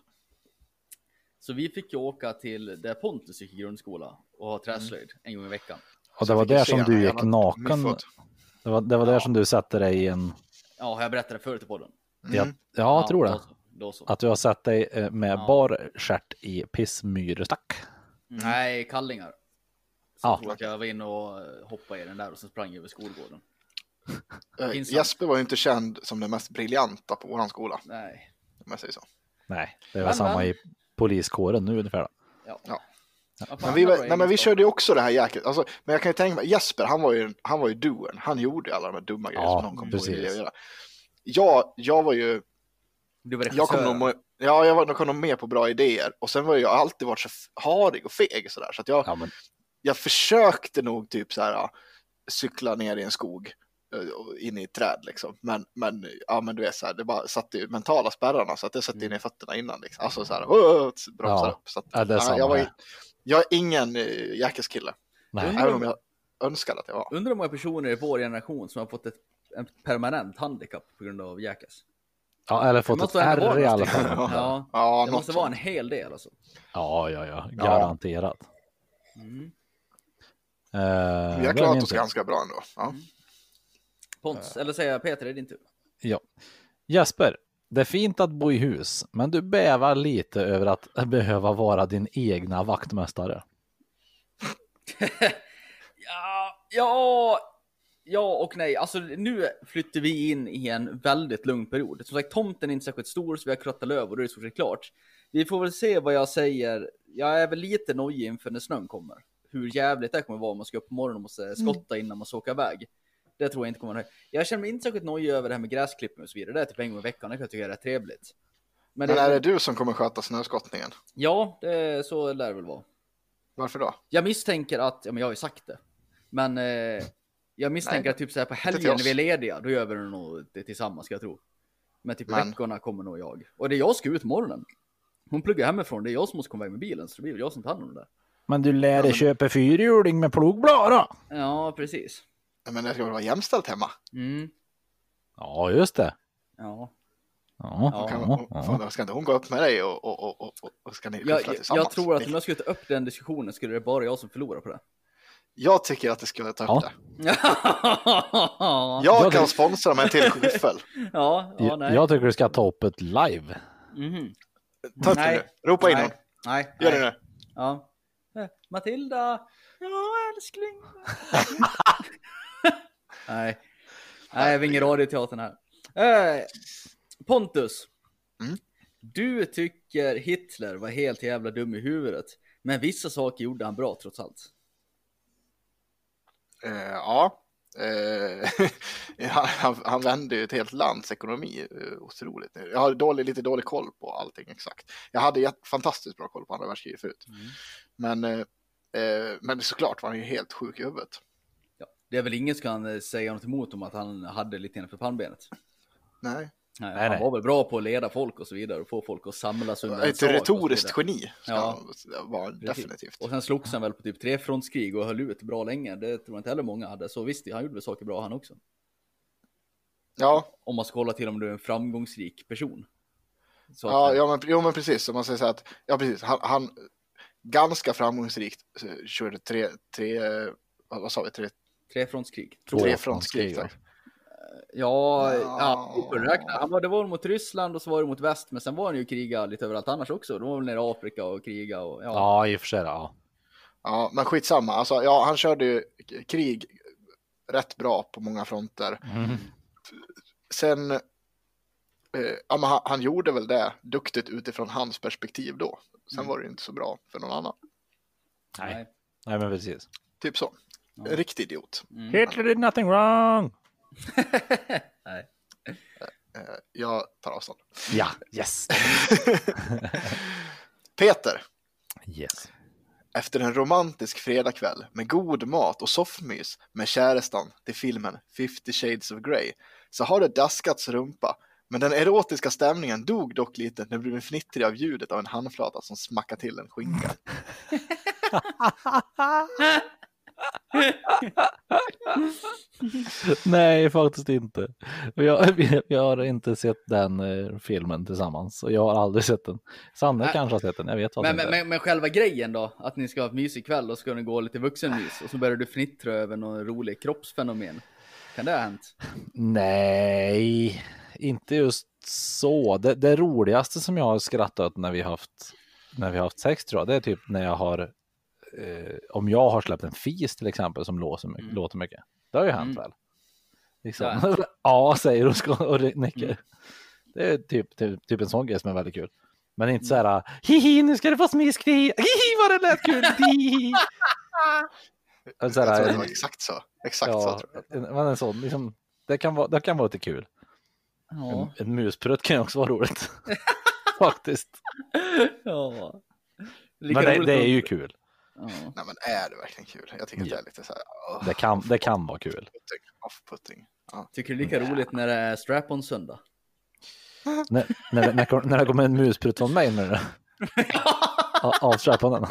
Så vi fick ju åka till där Pontus gick i grundskola och ha träslöjd en gång i veckan. Och det var där som du gick naken. Det var, det var där som du satte dig i en, Ja, har jag berättat det förut i podden? Mm. ja, ja jag tror Då det. så. Då så. Att du har sett dig eh, med Ja. bar stjärt i pissmyrestack. Nej, kallingar. Så Ja. jag tror att jag var inne och eh, hoppade i den där och sen sprang jag över skolgården. Eh, Pinsamt. Jesper var ju inte känd som den mest briljanta på våran skola, Nej. om jag säger så. Nej, det är väl Men, samma men. i poliskåren nu ungefär. Då. Ja. Ja. Fan, Men vi, var- nej, men vi körde ju också det här jäkligt. Alltså, men jag kan ju tänka mig, Jesper, han var ju, han var ju doern. Han gjorde alla de här dumma grejer Ja, som någon kom precis. på att göra. Jag, jag var ju, Du var jag kom, nog, Ja, jag var nog kom nog med på bra idéer och sen var jag alltid varit så harig och feg sådär så att jag, Ja, men, jag försökte nog typ så här ja, cykla ner i en skog eh, in i ett träd liksom. Men, men ja, men du vet så här, det bara satte ju mentala spärrarna så att det satte ner fötterna innan liksom. Alltså så här, bromsar Ja. upp. Så att, Ja, det är samma jag, var, jag är ingen uh, Jackass-kille, även om jag önskar att jag var. Undrar hur många personer i vår generation som har fått ett, ett permanent handikapp på grund av Jackass. Ja, eller fått ett måste ändå vara R i alla fall. Ja, Ja, det något måste vara en hel del alltså. Ja, ja, ja, garanterat. Mm. Eh, Vi har klarat oss ganska bra ändå. Ja. Pontus, eller säger jag Peter, det är din tur. Ja. Jesper, det är fint att bo i hus, men du bävar lite över att behöva vara din egna vaktmästare. Ja, ja, ja och nej. Alltså nu flyttar vi in i en väldigt lugn period. Som sagt, tomten är inte särskilt stor så vi har krottat löv och då är det så klart. Vi får väl se vad jag säger. Jag är väl lite nojig inför när snön kommer. Hur jävligt det kommer vara om man ska upp på morgonen och måste skotta innan man ska åka iväg. Det tror jag inte kommer att Jag känner mig inte särskilt nojig över det här med gräsklippning och så vidare. Det är typ en gång i veckan. Det kan jag tycka är rätt trevligt. Men, Men det, är det du som kommer sköta snöskottningen? Ja, det, så lär det väl vara. Varför då? Jag misstänker att, ja men jag har ju sagt det. Men eh, jag misstänker Nej, att typ så här på helgen när vi är lediga, då gör vi det nog det tillsammans ska jag tro. Men typ Men- veckorna kommer nog jag. Och det är jag som ska ut morgonen. Hon pluggar hemifrån, det är jag som måste komma iväg med bilen, så det blir väl jag som tar hand om det. där. Men du lär dig men- köpa fyrhjuling med plogblad då? Ja, precis. Men det ska väl vara jämställt hemma? Mm. Ja, just det. Ja. Ja, Ja. Kan, ja, ja. fan, Ska inte hon gå upp med dig och, och, och, och, och ska ni Jag, jag, tillsammans? jag tror att om jag skulle ta upp den diskussionen skulle det bara jag som förlorar på det. Jag tycker att det ska ta upp Ja. det. ja, Jag kan sponsra med en till skyffel. ja, ja, nej. Jag tycker du ska ta upp ett live. Mhm. Ta upp det Nej. nu. Ropa in nej. hon. Nej. Gör nej. det nu. Ja. Matilda! Ja, älskling. Nej. Nej, vi har ingen radioteatern här. Eh, Pontus. Mm. Du tycker Hitler var helt jävla dum i huvudet. Men vissa saker gjorde han bra trots allt. Eh, ja. Eh, han, han, vände ju ett helt lands ekonomi eh, otroligt. Jag har dålig, lite dålig koll på allting exakt. Jag hade fantastiskt bra koll på andra världskriget förut. Men, eh, eh, men såklart var han ju helt sjuk i huvudet. Ja. Det är väl ingen som kan eh, säga något emot om att han hade lite innanför pannbenet. Nej. Nej, Nej, han nej. var väl bra på att leda folk och så vidare och få folk att samlas under en Ett retoriskt geni ska Ja. han vara definitivt. Och sen slogs han väl på typ trefrontskrig och höll ut bra länge. Det tror jag inte heller många hade. Så visst, han gjorde väl saker bra han också. Ja, Om man ska kolla till om du är en framgångsrik person. Så att, ja, ja men, jo, men precis. Om man säger så här att, ja precis, han, han ganska framgångsrikt körde tre, tre, vad, sa vi, tre, Trefrontskrig. Trefrontskrig. frontskrig, tack. Ja, Ja. ja. Han var, det var mot Ryssland och så var det mot väst. Men sen var han ju kriga lite överallt annars också. De var väl nere i Afrika och kriga och ja. Ja, i och för sig. Ja. Ja, men skitsamma. Alltså, ja, han körde ju krig rätt bra på många fronter. Mm. Sen, eh, ja, men han, han gjorde väl det duktigt utifrån hans perspektiv då. Sen Mm. var det inte så bra för någon annan. Nej. Nej, men precis. Typ så. Ja. En riktig idiot. Mm. Hitler did nothing wrong. Nej. Eh, jag tar avstånd. Ja, yes. Peter, Yes. efter en romantisk fredagkväll med god mat och soffmys med kärestan till filmen 50 shades of Grey så har det daskats rumpa. Men den erotiska stämningen dog dock lite när du blev fnittrig av ljudet av en handflata som smackade till en skinka. Nej, faktiskt inte. Jag, vi, vi har inte sett den eh, filmen tillsammans och jag har aldrig sett den. Sanne Nej. kanske har sett den, jag vet Men, faktiskt men, inte. men, men själva grejen då, att ni ska ha ett mysig kväll och ska ni gå lite vuxenmys och så börjar du fnittra över någon rolig kroppsfenomen. Kan det ha hänt? Nej, inte just så. Det, det roligaste som jag har skrattat när vi haft när vi haft sex tror jag, det är typ när jag har eh, om jag har släppt en fis till exempel som låter mycket. Mm. Låter mycket. Det har ju hänt Mm. väl? Liksom. Har ja, säger ska- och nickar. Mm. Det är typ, typ, typ en sån grej som är väldigt kul. Men inte så här, hihi, nu ska du få smiskri, hihi vad det lät kul, hihi. Jag Så tror det var exakt så. Exakt så ja, tror jag. en, men en sån, liksom, det, kan vara, det kan vara lite kul. Ja. En, en musprutt kan ju också vara roligt. faktiskt. Ja. Lika Men det, roligt det är ju kul. Ja. Nej men är det verkligen kul? Jag tycker att det är lite så här, åh, Det kan, det kan vara kul. off-putting. Ja. Tycker du det är lika roligt när det är strap-on söndag? När, när, när, när det kommer en musprutt från mig nu. Avstrap på den.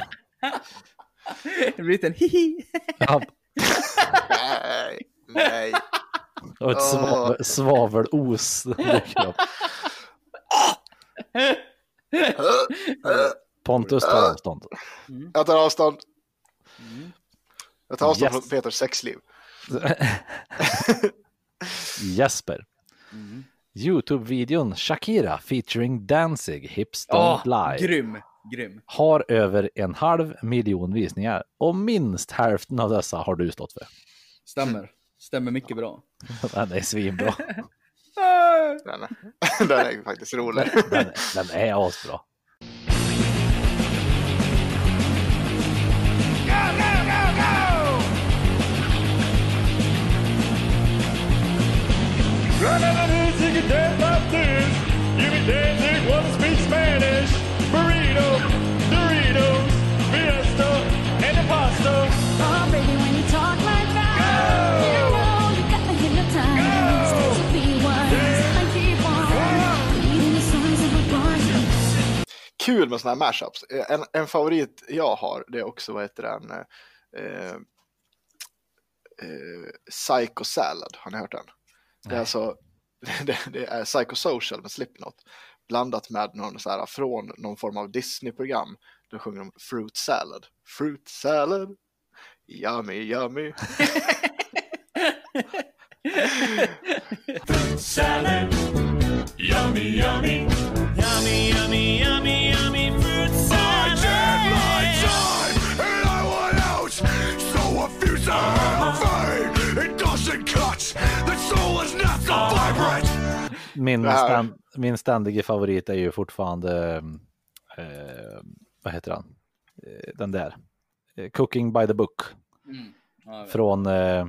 Det blir en hihi. Ja, Nej, nej. Och ett svavel, svavelos. Pontus tar avstånd. Jag tar avstånd. Jag tar avstånd Yes. från Peters sexliv. Jesper. Youtube-videon Shakira featuring Danzig Hips Don't Lie grym, grym. har över en halv miljon visningar och minst hälften av dessa har du stått för. Stämmer. Stämmer mycket bra. Den är svinbra. Den är, den är faktiskt rolig. Den, den är asbra. Run out of music and dance like this. You be dancing, Kul med såna här mashups. En, en favorit jag har, det är också, vad heter den? Eh, eh, Psycho Salad, har ni hört den? Det är alltså, det, det är Psychosocial med Slipknot blandat med någon så här från någon form av Disney-program. Då sjunger de Fruit Salad. Fruit Salad, yummy yummy. Salad, yummy, yummy. Yummy, yummy, yummy, yummy cut. The soul is not so vibrant. Min, stand, min ständiga favorit är ju fortfarande, eh, vad heter han? Eh, den där. Eh, Cooking by the book. Ja, jag vet. Från eh,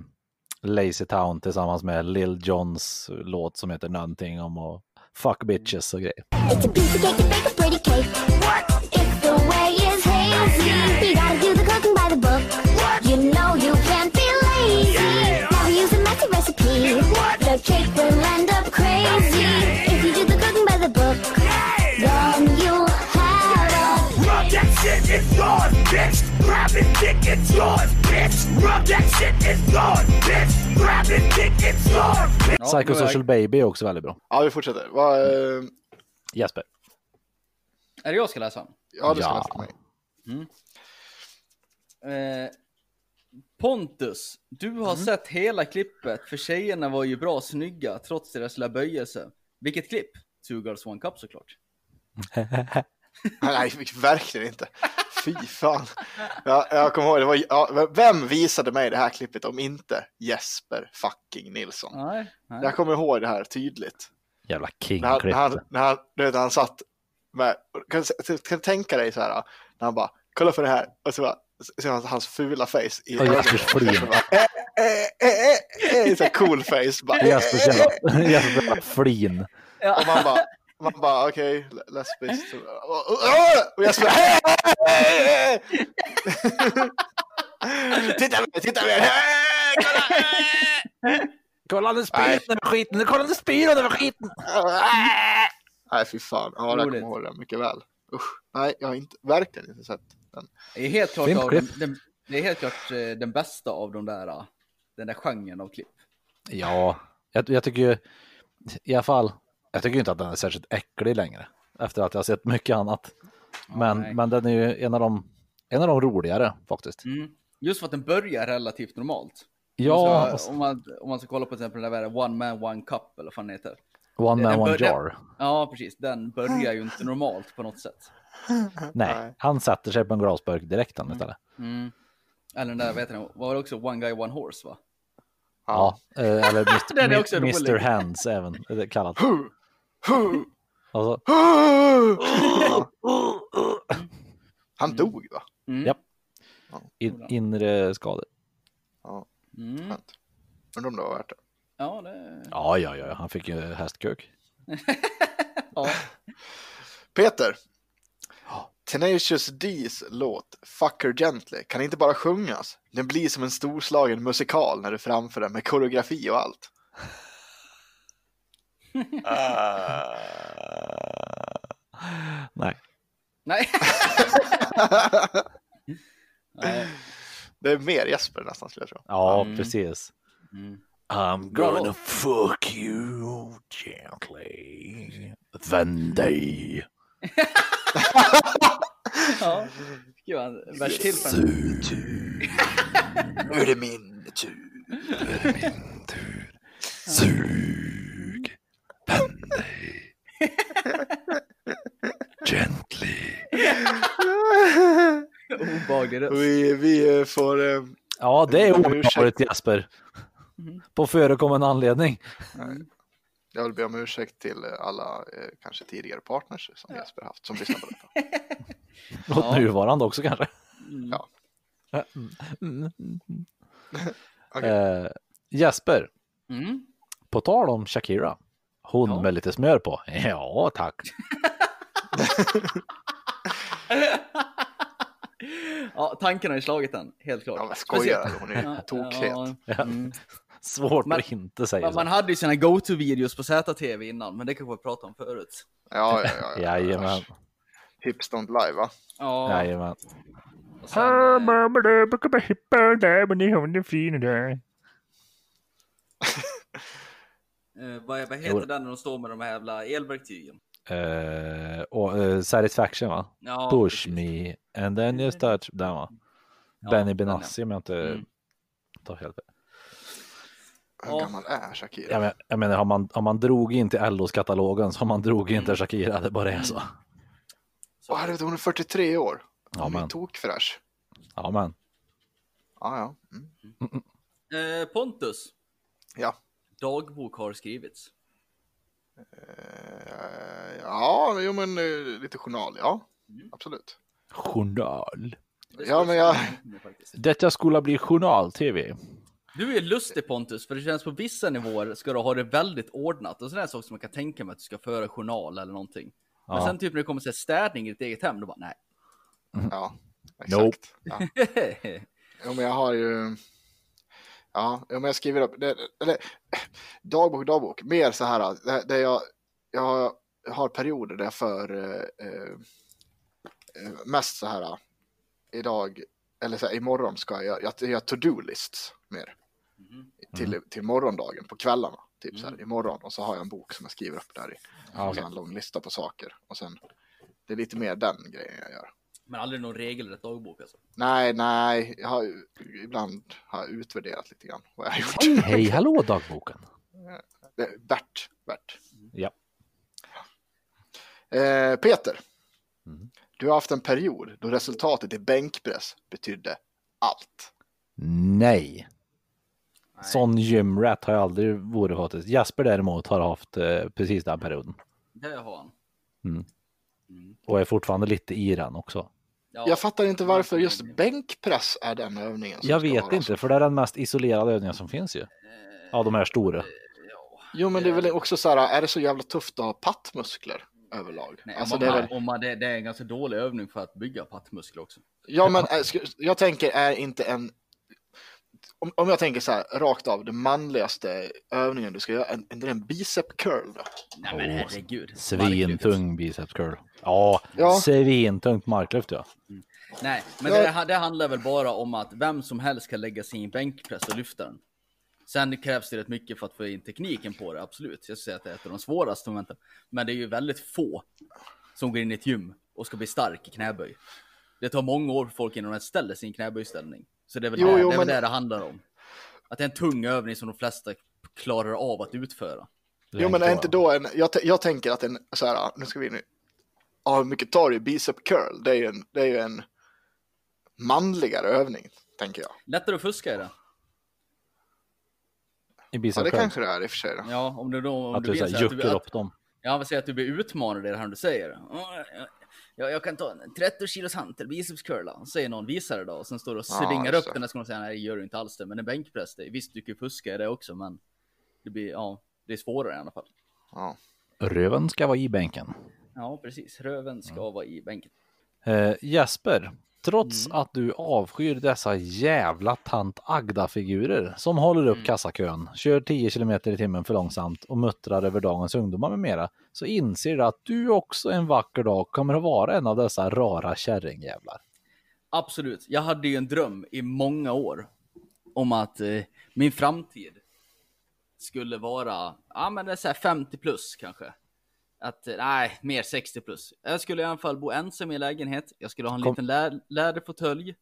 Lazy Town tillsammans med Lil Johns låt som heter någonting om att fuck bitches och grejer. It's a piece of cake bake a pretty cake. What? If the way is hazy, you gotta do the cooking by the book. You know you can't recipe. The cake will end up crazy. If you do the cooking by the book, then you'll have a Rub that shit, it's yours, bitch. Grab it, dick, it's yours, bitch. Rub that shit, it's yours, bitch. Grab it, dick, it's yours, bitch. Psychosocial Baby är också väldigt bra. Ja, vi fortsätter. Vad, eh, Jesper. Är det jag ska läsa? ja, det ska Ja. nästan mig. Eh, Pontus, du har sett hela klippet för tjejerna var ju bra snygga trots deras lilla böjelse. Vilket klipp? Two Girls One Cup såklart. Nej, verkligen inte. Fy fan. Ja, jag kommer ihåg, det var, ja, vem visade mig det här klippet om inte Jesper fucking Nilsson? Nej, nej. Jag kommer ihåg det här tydligt. Jävla När han, när han, när han, vet, han satt med, kan, du- kan tänka dig så här, när han bara, kolla för det här, och så bara, så ser man hans fula face i Och Jespers flin. Så cool face. Bara, Jespers eh, jävla, Jespers jävla flin. Och man bara, man bara okej, okay, lesbiskt. Och, jag hej. Titta mer, titta mer, kolla. Kolla nu Nej. spyr över skiten, kolla nu spyr över skiten. Nej, fy fan. Ja, jag kommer Roligt. ihåg det mycket väl. Usch. Nej, jag har inte, verkligen inte sett den. Det är helt klart, av den, den, det är helt klart eh, den bästa av de där, eh, den där genren av klipp. Ja, jag, jag tycker ju i alla fall, jag tycker inte att den är särskilt äcklig längre efter att jag har sett mycket annat. Men, nej. men den är ju en av de, en av de roligare faktiskt. Mm. Just för att den börjar relativt normalt. Ja, Om, ska, om, man, om man ska kolla på till exempel den där One Man One Cup eller vad fan heter. One Man den One Jar. Ja, precis. Den börjar ju inte normalt på något sätt. Nej, han sätter sig på en glasburk direkt han istället. Mm. Eller den där, heter den, var det också One Guy One Horse va? Ja, eh, eller Mr. också Mr. Hands även kallat. Alltså, Han dog va? Mm. Japp. in, inre skador. Mm. Skönt. Undrar om det var värt det. Ja, det... Ja, ja, ja, han fick ju hästkuk. Ja. Peter. Tenacious D's låt Fuck Her Gently kan inte bara sjungas. Den blir som en storslagen musikal när du framför den med koreografi och allt. Nej. Nej. Nej. Det är mer Jesper nästan skulle jag tro. Ja, Mm. precis. Mm. I'm gonna fuck you gently. Then they Ja. Gud, han- vers till för en- Nu är det min tur. Sug Bendy Gently. obehaglig röst. Vi, vi får... eh, Ja, det är obehagligt Jesper. På förekommande anledning. Jag vill be om ursäkt till eh, alla eh, kanske tidigare partners som Jesper haft som lyssnar på detta. Och Ja. nuvarande också kanske. Ja. Mm. Okej. Eh, Jesper, Mm. på tal om Shakira. Hon Ja. med lite smör på. Ja, tack. Ja, tanken har ju slagit den, helt klart. Ja, men skojar Hon är Ja, tokhet. ja, mm. Svårt Men- att inte säga Man, så. man hade ju sina go-to-videos på ZTV innan, men det kanske vi pratade om förut. Ja, ja, ja. ja. Jajamän. Hips don't lie va? Ja, Jajamän. och sen, eh, vad, vad heter Jo. den när de står med de här jävla elverktygen? Eh, och, eh, satisfaction va? Ja, Push precis. me and then you start. Den va? Ja, Benny. Benassi om jag inte Mm. tar helt fel. Hur Ja. gammal är Shakira? Jag, men, jag menar, har man, har man drog in till LOs-katalogen så har man drog in till Shakira, det bara är så. Så- Åh herregud, hon är 43 år. Ja, Hon är men. tokfräsch. Ja, men. Ja, ja. Mm. Eh, Pontus, Ja. dagbok har skrivits. Eh, ja, jo men eh, lite journal, ja. Absolut. Journal. Det Ja, men jag-. Detta skulle bli journal-tv. Du är lustig Pontus, för det känns på vissa nivåer ska du ha det väldigt ordnat. Och sådana sak som man kan tänka mig att du ska föra journal eller någonting. Men Ja. sen typ när det kommer till städning i ditt eget hem, då bara nej. Ja, exakt. Nope. Ja. Jo, men jag har ju... Ja, ja, men jag skriver upp, det, eller dagbok, dagbok, mer så här, där, jag, jag har, jag har perioder där jag för eh, eh, mest så här, idag, eller så här, imorgon ska jag, jag, jag to-do-lists mer. Till, till morgondagen på kvällarna, typ så här, imorgon, och så har jag en bok som jag skriver upp där i. Ja, och så en lång lista på saker, och sen, det är lite mer den grejen jag gör. Men aldrig någon regelrätt dagbok alltså. Nej, nej, jag har ju- ibland har jag utvärderat lite grann vad jag har gjort. Hej, hallå dagboken. Det- Bert, Bert. Ja. Eh, Peter, Mm. du har haft en period då resultatet i bänkpress betydde allt. Nej. Sån gymrat har jag aldrig varit faktiskt. Jasper däremot har haft eh, precis den perioden. Det har han. Och är fortfarande lite i den också. Ja. Jag fattar inte varför just bänkpress är den övningen. Som Jag vet vara inte, för det är den mest isolerade övningen som finns ju. Av de här stora. Jo, men det är väl också så här, är det så jävla tufft att ha pattmuskler överlag? Nej, alltså, om det är man, väl, om man, det, det är en ganska dålig övning för att bygga pattmuskler också. ja, men jag tänker är inte en om, om jag tänker så här rakt av, den manligaste övningen du ska göra, är inte det en bicep curl då? Nej men herregud. Svintung biceps curl. Ja, Ja. svintungt marklyft ja. Nej, men Ja. det, det handlar väl bara om att vem som helst kan lägga sig i en bänkpress och lyfta den. Sen krävs det rätt mycket för att få in tekniken på det, absolut. Jag skulle säga att det är ett av de svåraste momenten. Men det är ju väldigt få som går in i ett gym och ska bli stark i knäböj. Det tar många år för folk innan de ställer sin knäböjställning. Så det är väl, Jo, det, jo, det, är väl men- det det handlar om. Att det är en tung övning som de flesta klarar av att utföra. Jo, men är inte då en, jag, jag tänker att en, så här, nu ska vi i, ja, hur mycket tar du bicep curl? Det är ju en, det är ju en manligare övning, tänker jag. Lättare att fuska i det. I Ja, bicep det curl. kanske det är i och för sig. Då. Ja, om du då... Om Att du, så vet här, så att juckar att- upp dem. Ja, men säg att du blir utmanad i det här du säger. Ja, jag kan ta en 30 kilos hantel, biceps curla. Säger någon, visar det då. Och sen står du och Ja, svingar just upp den. Där ska man säga, nej det gör du inte alls det. Men en bänkpress, det, visst du kan ju fuska i det också. Men det blir, ja, det är svårare i alla fall. Ja. Röven ska vara i bänken. Ja, precis. Röven ska vara i bänken. Eh, Jesper, trots Mm. att du avskyr dessa jävla tant Agda-figurer som håller upp Mm. kassakön, kör 10 km i timmen för långsamt och muttrar över dagens ungdomar med mera, så inser du att du också en vacker dag kommer att vara en av dessa rara kärringjävlar. Absolut. Jag hade ju en dröm i många år om att eh, min framtid skulle vara, ja men det är så här 50 plus kanske. Att, eh, nej, mer 60 plus. Jag skulle i alla fall bo ensam i en lägenhet. Jag skulle ha en Kom- liten lä läderfåtölj.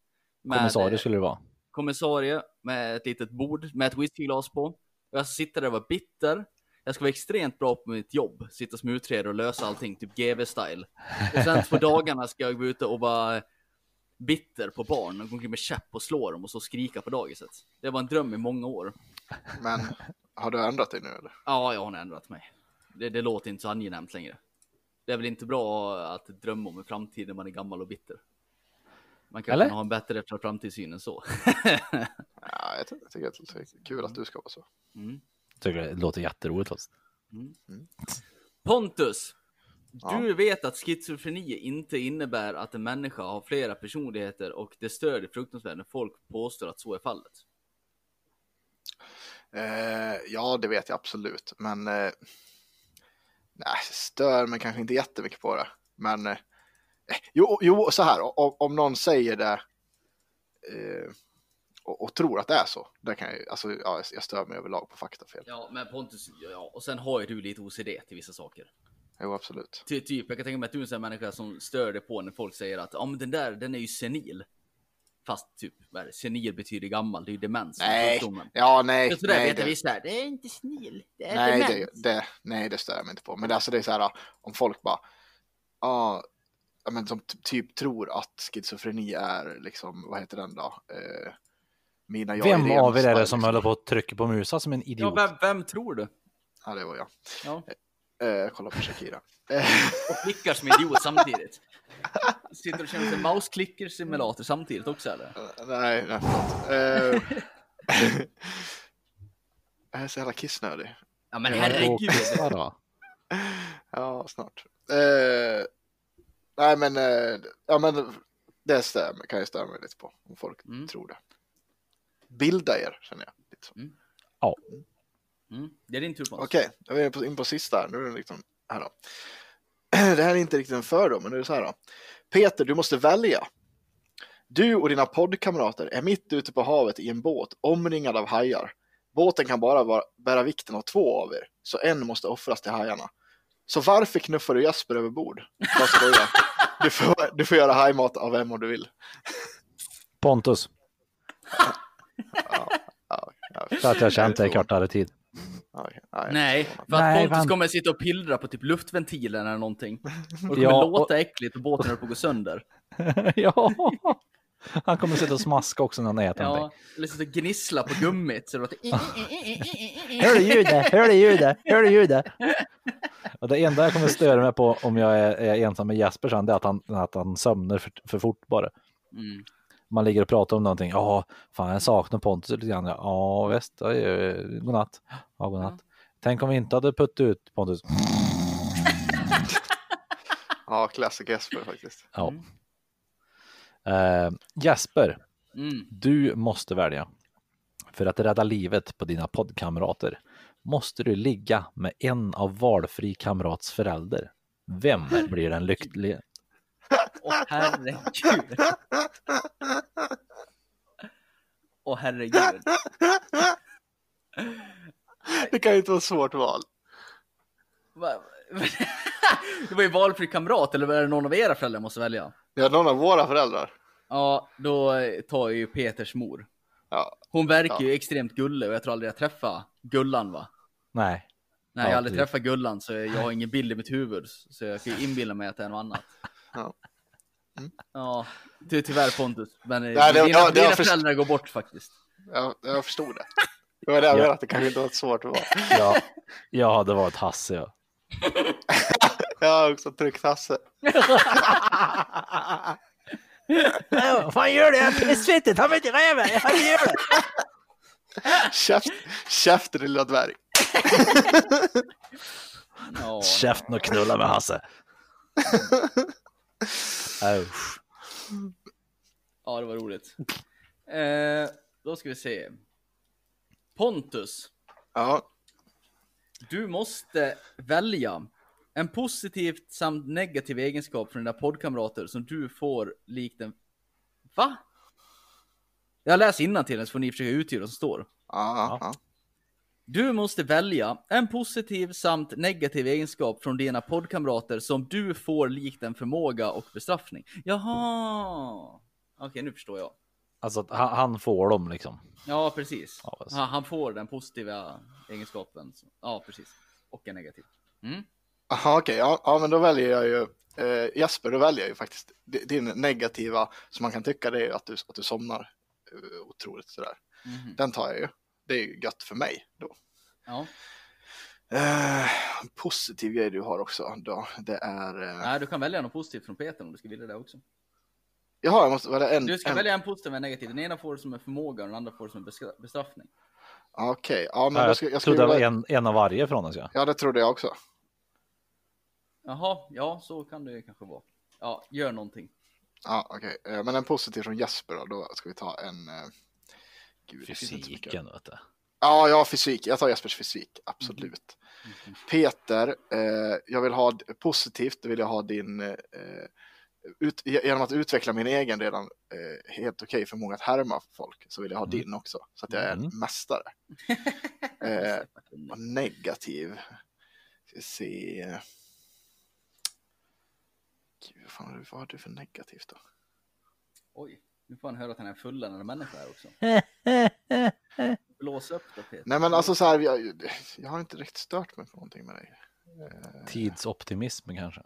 Kommissarie eh, skulle det vara. kommissarie med ett litet bord med ett whiskyglas på. Och jag ska sitta där och vara bitter. Jag ska vara extremt bra på mitt jobb, sitta som utredare och lösa allting, typ GV-style. Och sen på dagarna ska jag gå ut och vara bitter på barn och gå omkring med käpp och slå dem och så skrika på dagiset. Det var en dröm i många år. Men har du ändrat dig nu eller? Ja, jag har ändrat mig. Det, det låter inte så angenämt längre. Det är väl inte bra att drömma om en framtid när man är gammal och bitter. Man kan Eller? ha en bättre framtidssyn än så. Ja, jag, ty- jag tycker att det är kul att du ska vara så. Mm. Tycker det låter jätteroligt. faktiskt. Pontus! Ja. Du vet att schizofreni inte innebär att en människa har flera personligheter och det stör det fruktansvärt när folk påstår att så är fallet. Eh, ja, det vet jag absolut, men eh, nej, stör mig kanske inte jättemycket på det. Men eh, jo, jo, så här, om, om någon säger det eh, och, och tror att det är så, det kan jag, alltså, ja, jag stör mig överlag på faktafel. Ja, men Pontus, ja, och sen har ju du lite OCD till vissa saker. Jo, absolut. Ty, typ, jag kan tänka mig att du är en sån här människa som stör dig på när folk säger att ja, men den där, den är ju senil. Fast typ, vad är det? senil betyder gammal, det är ju demens. Nej, sjukdomen. ja, nej, Så där nej, vet det, vissa här, det är inte senil, det är nej, demens. det, det, nej, det stör jag mig inte på. Men det, alltså, det är så här, om folk bara, ja, ja, men som typ tror att schizofreni är liksom, vad heter den då? Eh, mina jag Vem av er är det som liksom. håller på att trycka på musa som en Ja, idiot? vem, vem tror du? Ja, det var jag. Ja. Eh, kolla på Shakira. Eh, Och klickar som idiot samtidigt. Sitter och känner sig mouse-clicker simulator samtidigt också eller? nej, nej, förlåt. Eh, jag är så jävla kissnödig. Ja men herregud. Ja, snart. Eh, nej, men, eh, ja, men det stämmer, kan jag störa mig lite på om folk Mm. tror det. Bilda er, känner jag. Lite så. Mm. Det är din tur Pontus. Okej, då är vi på- in på sista. här. Nu är det liksom här då. Det här är inte riktigt en fördom, men nu är det så här då. Peter, du måste välja. Du och dina poddkamrater är mitt ute på havet i en båt omringad av hajar. Båten kan bara vara, bära vikten av två av er, så en måste offras till hajarna. Så varför knuffar du Jesper över bord? Skoja. Du får, du får göra hajmat av vem om du vill. Pontus, Ja, ja, för att jag har känt dig kortare tid. Okej, nej. Nej, för att Nej, Pontus vänta. kommer sitta och pillra på typ luftventilen eller någonting. Och det kommer Ja, låta äckligt och båten håller på att gå sönder. ja, han kommer sitta och smaska också när han äter Ja, någonting. eller sitta och gnissla på gummit så det låter... Hör du ljudet? Hör du ljudet? Hör du ljudet? Och det enda jag kommer störa mig på om jag är, är ensam med Jesper sen, det är att han, att han sömnar för, för fort bara. Mm. Man ligger och pratar om någonting. Ja, fan jag saknar Pontus lite grann. Ja, visst. Ja, godnatt. Ja, godnatt. Tänk om vi inte hade puttat ut Pontus. Ja, classic Jesper faktiskt. Ja. Eh, Jesper, Mm. du måste välja. För att rädda livet på dina poddkamrater måste du ligga med en av valfri kamrats förälder. Vem blir den lyckliga? Åh herregud. Åh herregud. Det kan ju inte vara ett svårt val. Va- Det var ju valfri kamrat, eller är det någon av era föräldrar måste välja? Det är någon av våra föräldrar. Ja, då tar jag ju Peters mor. Ja, Hon verkar Ja. ju extremt gullig och jag tror aldrig jag träffat Gullan va? Nej. Nej, Ja, jag har aldrig träffat Gullan så jag har ingen bild i mitt huvud. Så jag kan ju inbilla mig att det är något annat. Ja. Mm. Ja, ty tyvärr Pontus. Men eh, Nej, det- dina, ja, det dina föräldrar går bort faktiskt. jag, jag förstod det. Det var det jag Ja. att det kanske inte var svårt val. Ja, jag hade varit Hasse. Ja. Jag har också tryckt Hasse. Vad fan gör du? Jag är pissvettig. Ta mig inte räven. Jag det. Käft, käften lilla dvärg. Ja, Käften och knulla med Hasse. Usch. Ja, det var roligt. Eh, då ska vi se. Pontus, Ja, du måste välja en positivt samt negativ egenskap från dina poddkamrater som du får likt en... Va? Jag läser till den så får ni försöka uttyda vad som står. ja, ja. Du måste välja en positiv samt negativ egenskap från dina poddkamrater som du får likt en förmåga och bestraffning. Jaha! Okej, nu förstår jag. Alltså att han, han får dem liksom. Ja, precis. Ja, alltså. Han, han får den positiva egenskapen. Ja, precis. Och en negativ. Mm. Aha, okej, ja, ja, men då väljer jag ju eh, Jesper, då väljer jag ju faktiskt di- din negativa som man kan tycka det är att du, att du somnar eh, otroligt sådär. Mhm. Den tar jag ju. Det är ju gött för mig då. Ja. Eh, en positiv grej du har också då, det är... Eh, Nej, du kan välja något positivt från Peter om du skulle vilja det också. jaha, jag måste välja en... Du ska en välja en positiv och en negativ. Den ena får du som en förmåga och den andra får du som en bestra- bestraffning. Okej, ja men Ja, då jag ska, jag trodde det var en, en av varje från oss ja. Ja, det trodde jag också. Jaha, ja, så kan det ju kanske vara. Ja, gör någonting. Ja, okej. Eh, Men en positiv från Jesper då, då ska vi ta en... Gud. Fysiken vet du. Ja, ja, fysik. Jag tar Jespers fysik, absolut. Peter, eh, jag vill ha positivt, vill jag ha din, eh, ut, genom att utveckla min egen redan eh, helt okej förmåga att härma folk, så vill jag ha Mm. din också, så att jag är en Mm. mästare. eh, negativ, ska se. Gud, vad, fan, vad har du för negativt då? Oj, nu får han höra att han är en fulländad människa här också. Blås upp då Peter. Nej men alltså så här, jag, jag har inte riktigt stört mig på någonting med dig. Tidsoptimism kanske.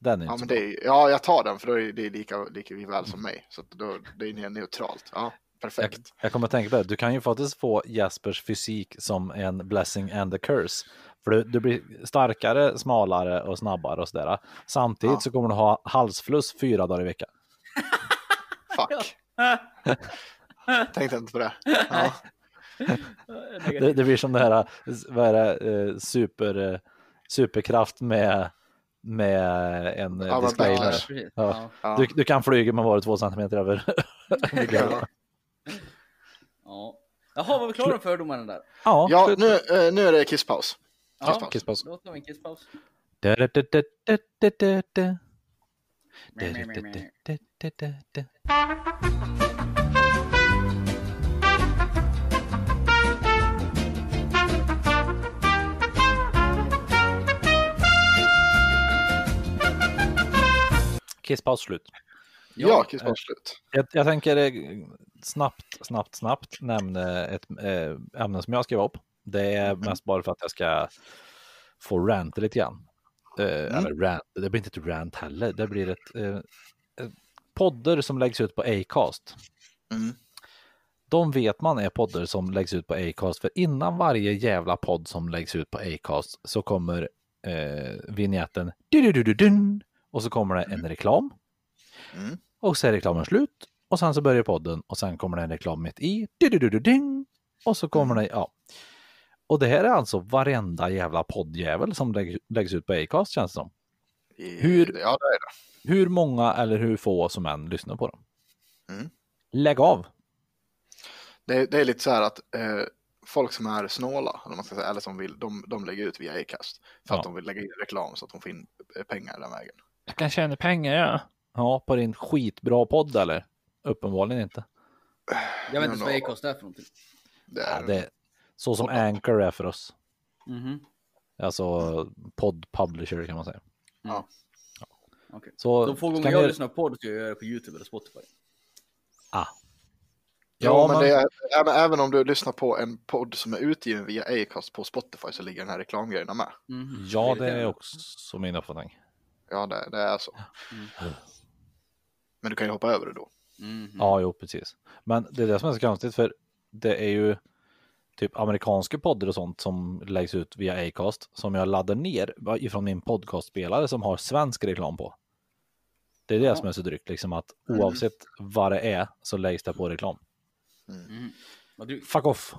Den är inte Ja, men det är, ja, jag tar den för då är det lika, lika väl som mig. Så då, det är neutralt. Ja, jag, perfekt. jag kommer att tänka på det. Du kan ju faktiskt få Jaspers fysik som en blessing and a curse. För du, du blir starkare, smalare och snabbare och sådär. Samtidigt Ja. så kommer du ha halsfluss fyra dagar i veckan. Fuck. Tänkte inte på det. Ja, Det, det blir som det här, vad är det, eh, super, eh, superkraft med, med en eh, Ja, disclaimer. Ja. ja. Du, du kan flyga med bara två centimeter över. ja. Ja. Jaha, var vi klara med fördomarna där? ja, ja nu, nu är det kisspaus. Ja, Kisspaus. då tar vi en kisspaus. Da, da, da, Kisspaus slut. Ja, kisspaus slut. Jag, jag tänker eh, snabbt, snabbt, snabbt nämna ett eh, ämne som jag skrev upp. Det är mest bara för att jag ska få ranta lite grann. Eh, Eller rant, det blir inte ett rant heller. Det blir ett, eh, podder som läggs ut på Acast. Mm. De vet man är podder som läggs ut på Acast. För innan varje jävla podd som läggs ut på Acast så kommer eh, vignetten och så kommer det en reklam. Mm. Och så är reklamen slut och sen så börjar podden och sen kommer det en reklam mitt i. Och så kommer det, ja. Och det här är alltså varenda jävla poddjävel som lägg, läggs ut på Acast känns det som. Hur- Ja, det är det. Hur många eller hur få som än lyssnar på dem. Mm. Lägg av. Det, är- det är lite så här att eh, folk som är snåla, eller, man ska säga, eller som vill, de, de lägger ut via Acast. För Ja. att de vill lägga in reklam så att de får in eh, pengar den vägen. Jag kan tjäna pengar ja. Ja, på din skitbra podd eller? Uppenbarligen inte. Jag vet inte vad. Acast är för någonting. Det Ja, är, det är så som Anchor är för oss. Mhm. Alltså podd publisher kan man säga. Ja. Okej. Så De få gånger kan jag lyssnar på podd ska jag göra det på YouTube eller Spotify. Ah. Ja, men, det är, även, även om du lyssnar på en podd som är utgiven via Acast på Spotify så ligger den här reklamgrejerna med. Mhm. Ja, det är också min uppfattning. Ja, det, det är så. Mm. Men du kan ju hoppa över det då. Mhm. Ja, jo, precis. Men det är det som är så konstigt för det är ju typ amerikanska poddar och sånt som läggs ut via Acast som jag laddar ner ifrån min podcastspelare som har svensk reklam på. Det är det Ja. som är så drygt, liksom att Mm. oavsett vad det är så läggs det på reklam. Vad drygt. Fuck off.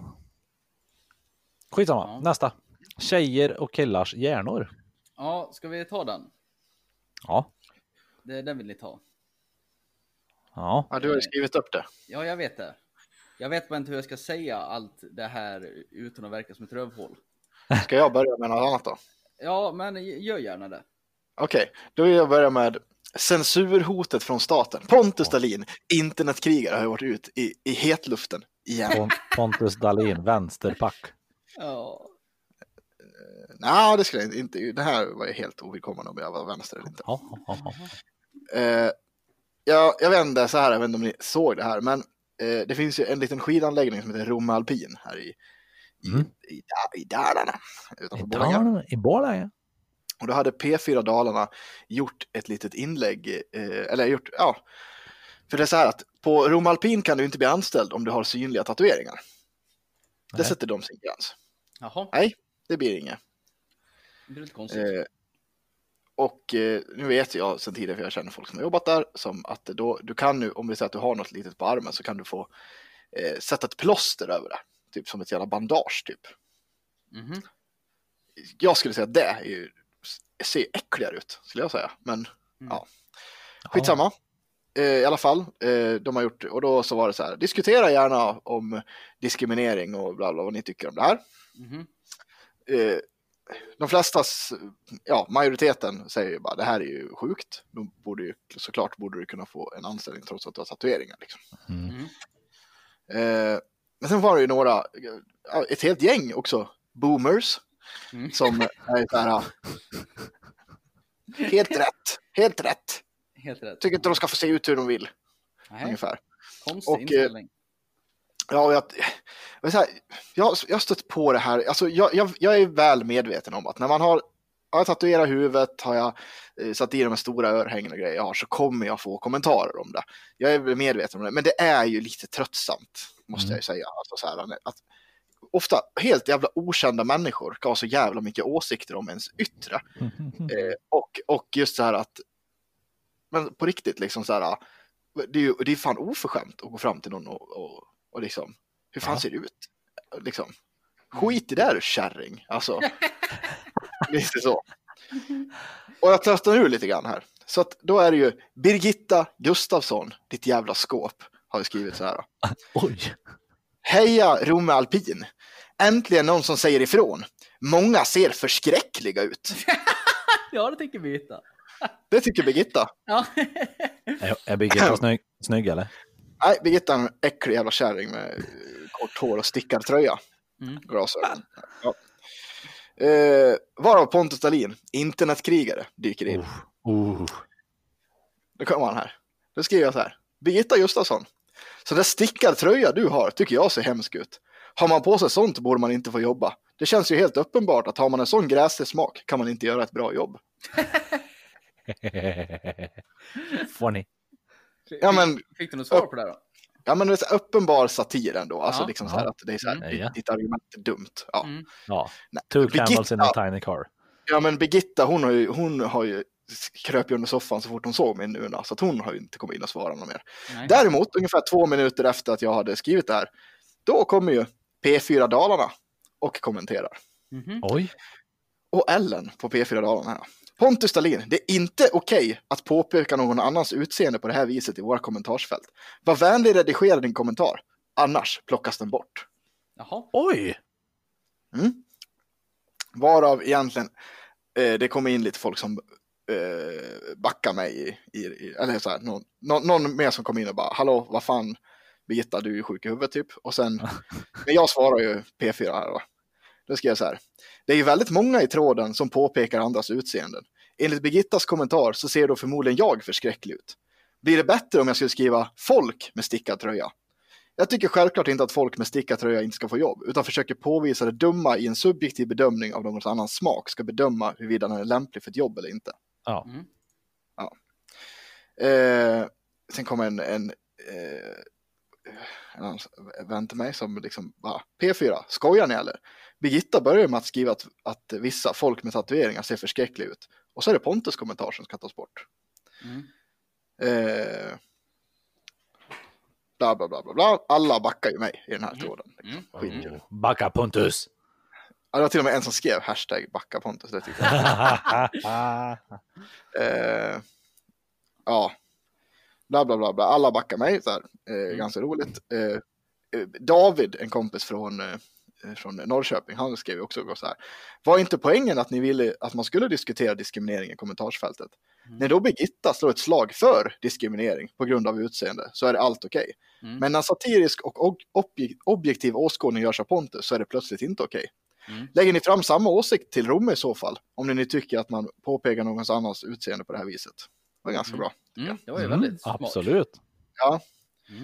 Skitsamma, Ja. nästa. Tjejer och killars hjärnor. Ja, ska vi ta den? Ja. Det, den vill ni ta. Ja. Ja, du har ju skrivit upp det. Ja, jag vet det. Jag vet bara inte hur jag ska säga allt det här utan att verka som ett rövhål. Ska jag börja med något annat då? Ja, men gör gärna det. Okej, då vill jag börja med censurhotet från staten. Pontus Dahlin, internetkrigare, har ju varit ut i, i hetluften igen. Pon- Pontus Dahlin, vänsterpack. Ja, Nej, det skulle jag inte. Det här var ju helt ovidkommande om jag var vänster eller inte. Ja, ja, ja. Eh, jag, jag vet inte, så här, jag vet inte om ni såg det här, men eh, det finns ju en liten skidanläggning som heter Romme Alpin här i, i, Mm. i, Da- i Dalarna. Utanför I Borlänge. Dalarna, i Borlänge. Och då hade P4 Dalarna gjort ett litet inlägg, eh, eller gjort, ja, för det är så här att på Romme Alpin kan du inte bli anställd om du har synliga tatueringar. Det Nej. sätter de sin gräns. jaha. Nej, det blir inget. Det är lite konstigt. Eh, och eh, nu vet jag sedan tidigare, för jag känner folk som har jobbat där, som att då, du kan nu, om vi säger att du har något litet på armen, så kan du få eh, sätta ett plåster över det. Typ som ett jävla bandage typ. Mhm. Jag skulle säga att det är ju, ser äckligare ut, skulle jag säga. Men ja, skitsamma. Eh, I alla fall, eh, de har gjort, och då så var det så här, diskutera gärna om diskriminering och bla bla vad ni tycker om det här. Mhm. eh, de flesta, ja majoriteten säger ju bara det här är ju sjukt. De borde ju, såklart borde du kunna få en anställning trots att du har tatueringar. Liksom. Mm. Mm. Eh, men sen var det ju några, ett helt gäng också, boomers, Mm. som är så här, helt rätt, helt rätt. Helt rätt. Tycker inte de ska få se ut hur de vill, Nej, ungefär. konstig och, eh, inställning. Ja, jag, jag, så här, jag, jag har stött på det här, alltså jag, jag, jag är väl medveten om att när man har, har jag tatuerat huvudet, har jag eh, satt i de här stora örhängen och grejer jag har, så kommer jag få kommentarer om det. Jag är väl medveten om det, men det är ju lite tröttsamt, måste Mm. jag ju säga. Alltså så här, att ofta helt jävla okända människor ska ha så jävla mycket åsikter om ens yttre. Eh, och, och just så här att, men på riktigt liksom så här, det är ju det är fan oförskämt att gå fram till någon och, och, och liksom, hur fan Ja. ser det ut? Liksom, skit i det där kärring, alltså. lite så. Och jag testar nu lite grann här. Så att då är det ju Birgitta Gustafsson, ditt jävla skåp, har vi skrivit så här. Oj. Heja Romme Alpin! Äntligen någon som säger ifrån. Många ser förskräckliga ut. Ja, det tänker vi hitta. Det tycker Birgitta. Ja. Är, är Birgitta snygg, snygg eller? Nej, Birgitta är en äcklig jävla kärring med kort hår och stickad tröja. Mm. Glasögon. Ja. Eh, varav Pontus Dahlin, internetkrigare, dyker in. Oh. Då kommer han här. Då skriver jag så här. Birgitta Gustafsson. Så där stickad tröja du har tycker jag ser hemsk ut. Har man på sig sånt borde man inte få jobba. Det känns ju helt uppenbart att har man en sån gräslig smak kan man inte göra ett bra jobb. Ni? Ja men, Fick du något svar på det då? ja, men det är så uppenbar satir ändå. Alltså Ja. liksom så här att det är så här, Mm. ditt, ditt argument är dumt. Ja. Mm. Ja. Nej. Two camels in a tiny car. ja men Birgitta hon har ju, hon har ju kröp ju under soffan så fort hon såg min Nuna så att hon har ju inte kommit in och svarat något mer. Nej. Däremot, ungefär två minuter efter att jag hade skrivit det här, då kommer ju P4 Dalarna och kommenterar. Mhm. Oj. Och Ellen på P4 Dalarna. Pontus Dahlin, det är inte okej att påpeka någon annans utseende på det här viset i våra kommentarsfält. Var vänlig redigera din kommentar, annars plockas den bort. Jaha. Oj. Mm. Varav egentligen, eh, det kommer in lite folk som eh, backar mig i, i, i eller så här, någon, någon, någon mer som kommer in och bara, hallå, vad fan, Birgitta, du är ju sjuk i huvudet typ. Och sen, men jag svarar ju P4 här då. Då skrev jag så här, det är ju väldigt många i tråden som påpekar andras utseenden. Enligt Birgittas kommentar så ser då förmodligen jag förskräcklig ut. Blir det bättre om jag skulle skriva folk med stickad tröja? Jag tycker självklart inte att folk med stickad tröja inte ska få jobb, utan försöker påvisa det dumma i en subjektiv bedömning av någon annans smak ska bedöma huruvida den är lämplig för ett jobb eller inte. Ja. Mm. Eh, sen kom en, en, eh, en annan vän till mig som liksom, va, P4, skojar ni eller? Birgitta börjar med att skriva att, att vissa folk med tatueringar ser förskräckliga ut. Och så är det Pontus kommentar som ska tas bort. Mm. Eh, bla, bla, bla, bla, bla. Alla backar ju mig i den här Mm. tråden. Mm. Skitkul. Backa Pontus. Ja, det var till och med en som skrev hashtag backa Pontus. Det tyckte jag. Eh, ja, bla bla bla bla. Alla backar mig. Så här. Eh, ganska roligt. Eh, eh, David, en kompis från, eh, från Norrköping, han skrev också så här. Var inte poängen att ni ville att man skulle diskutera diskriminering i kommentarsfältet? När då Birgitta slår ett slag för diskriminering på grund av utseende så är det allt okej. Mm. Men när satirisk och ob- obje- objektiv åskådning görs av Pontus så är det plötsligt inte okej. Mm. Lägger ni fram samma åsikt till Romme i så fall? Om ni nu tycker att man påpekar någons annans utseende på det här viset. Det var ganska bra. Mm, det var ju Mm, väldigt smart. absolut. Ja. Mm.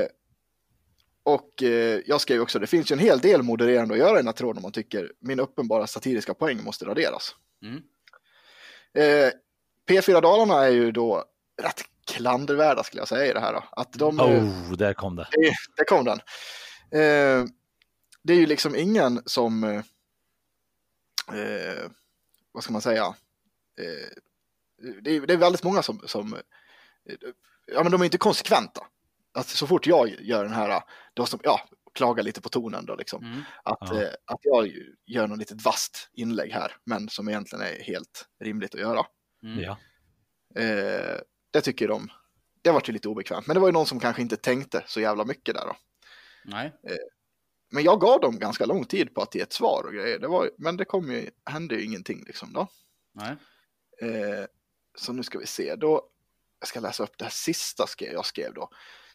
Eh, och eh, jag skrev också, det finns ju en hel del modererande att göra i den här tråden om man tycker min uppenbara satiriska poäng måste raderas. Mm. Eh, P4 Dalarna är ju då rätt klandervärda skulle jag säga i det här. Då. Att de, eh, Oh, där kom det. det, där kom den. Eh, det är ju liksom ingen som, eh, eh, vad ska man säga, eh, det, är, det är väldigt många som, som eh, ja men de är inte konsekventa. Att så fort jag gör den här, då som, ja, klagar lite på tonen då liksom. Mm. Att, Ja. eh, att jag gör något litet vasst inlägg här, men som egentligen är helt rimligt att göra. Mm. Ja. Eh, det tycker de, det var ju lite obekvämt, men det var ju någon som kanske inte tänkte så jävla mycket där då. Nej. Men jag gav dem ganska lång tid på att ge ett svar och grejer. Det var, men det kom ju, hände ju ingenting liksom då. Nej. Eh, så nu ska vi se, då jag ska läsa upp det här sista jag skrev då,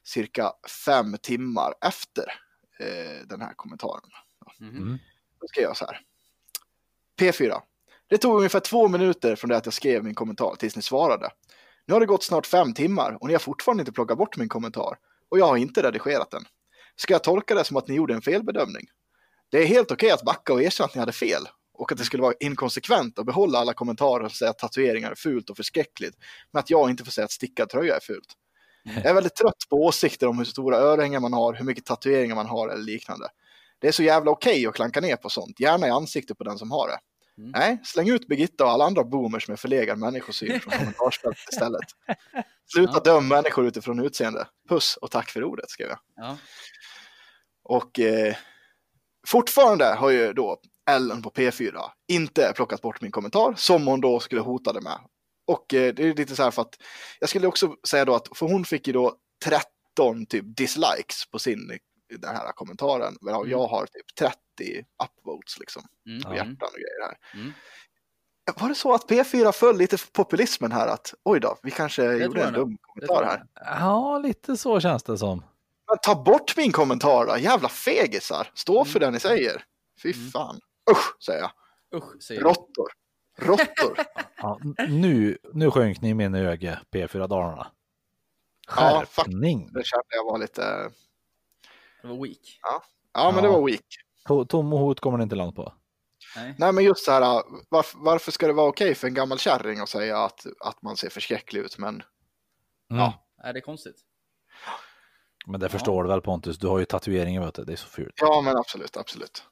cirka fem timmar efter eh, den här kommentaren. Mhm. Mm. Då skrev jag så här. P4. Det tog ungefär två minuter från det att jag skrev min kommentar tills ni svarade. Nu har det gått snart fem timmar och ni har fortfarande inte plockat bort min kommentar. Och jag har inte redigerat den. Ska jag tolka det som att ni gjorde en felbedömning? Det är helt okej att backa och erkänna att ni hade fel. Och att det skulle vara inkonsekvent att behålla alla kommentarer och säga att tatueringar är fult och förskräckligt. Men att jag inte får säga att stickad tröja är fult. Jag är väldigt trött på åsikter om hur stora örhängen man har, hur mycket tatueringar man har eller liknande. Det är så jävla okej att klanka ner på sånt, gärna i ansiktet på den som har det. Mm. Nej, släng ut Birgitta och alla andra boomers med förlegad människosyn från kommentarsfältet istället. Sluta Ja. döma människor utifrån utseende. Puss och tack för ordet, skrev jag. Ja. Och eh, fortfarande har ju då Ellen på P4 inte plockat bort min kommentar som hon då skulle hota det med. Och eh, det är lite så här för att jag skulle också säga då att för hon fick ju då 13 typ dislikes på sin den här kommentaren. Men Mm. jag har typ 30 upvotes liksom Mm. på hjärtan och grejer här. Mm. Var det så att P4 föll lite för populismen här att oj då, vi kanske tror gjorde en dum Det kommentar här. Ja, lite så känns det som. Men ta bort min kommentar då, jävla fegisar. Stå för det ni säger. Fy Mm. fan. Usch, säger jag. Usch, säger jag. Råttor. Råttor. Ja, nu, nu sjönk ni i mina ögon, P4 Dalarna. Ja, Skärpning. Det kände jag var lite... Det var weak. Ja, men det Ja. var weak. To- Tom och hot kommer ni inte långt på. Nej. Nej, men just så här, varför, varför ska det vara okej för en gammal kärring att säga att, att man ser förskräcklig ut, men Mm. Ja. Är det konstigt? Men det förstår du väl Pontus, du har ju tatueringar vet du, det är så fult. ja, men absolut, absolut.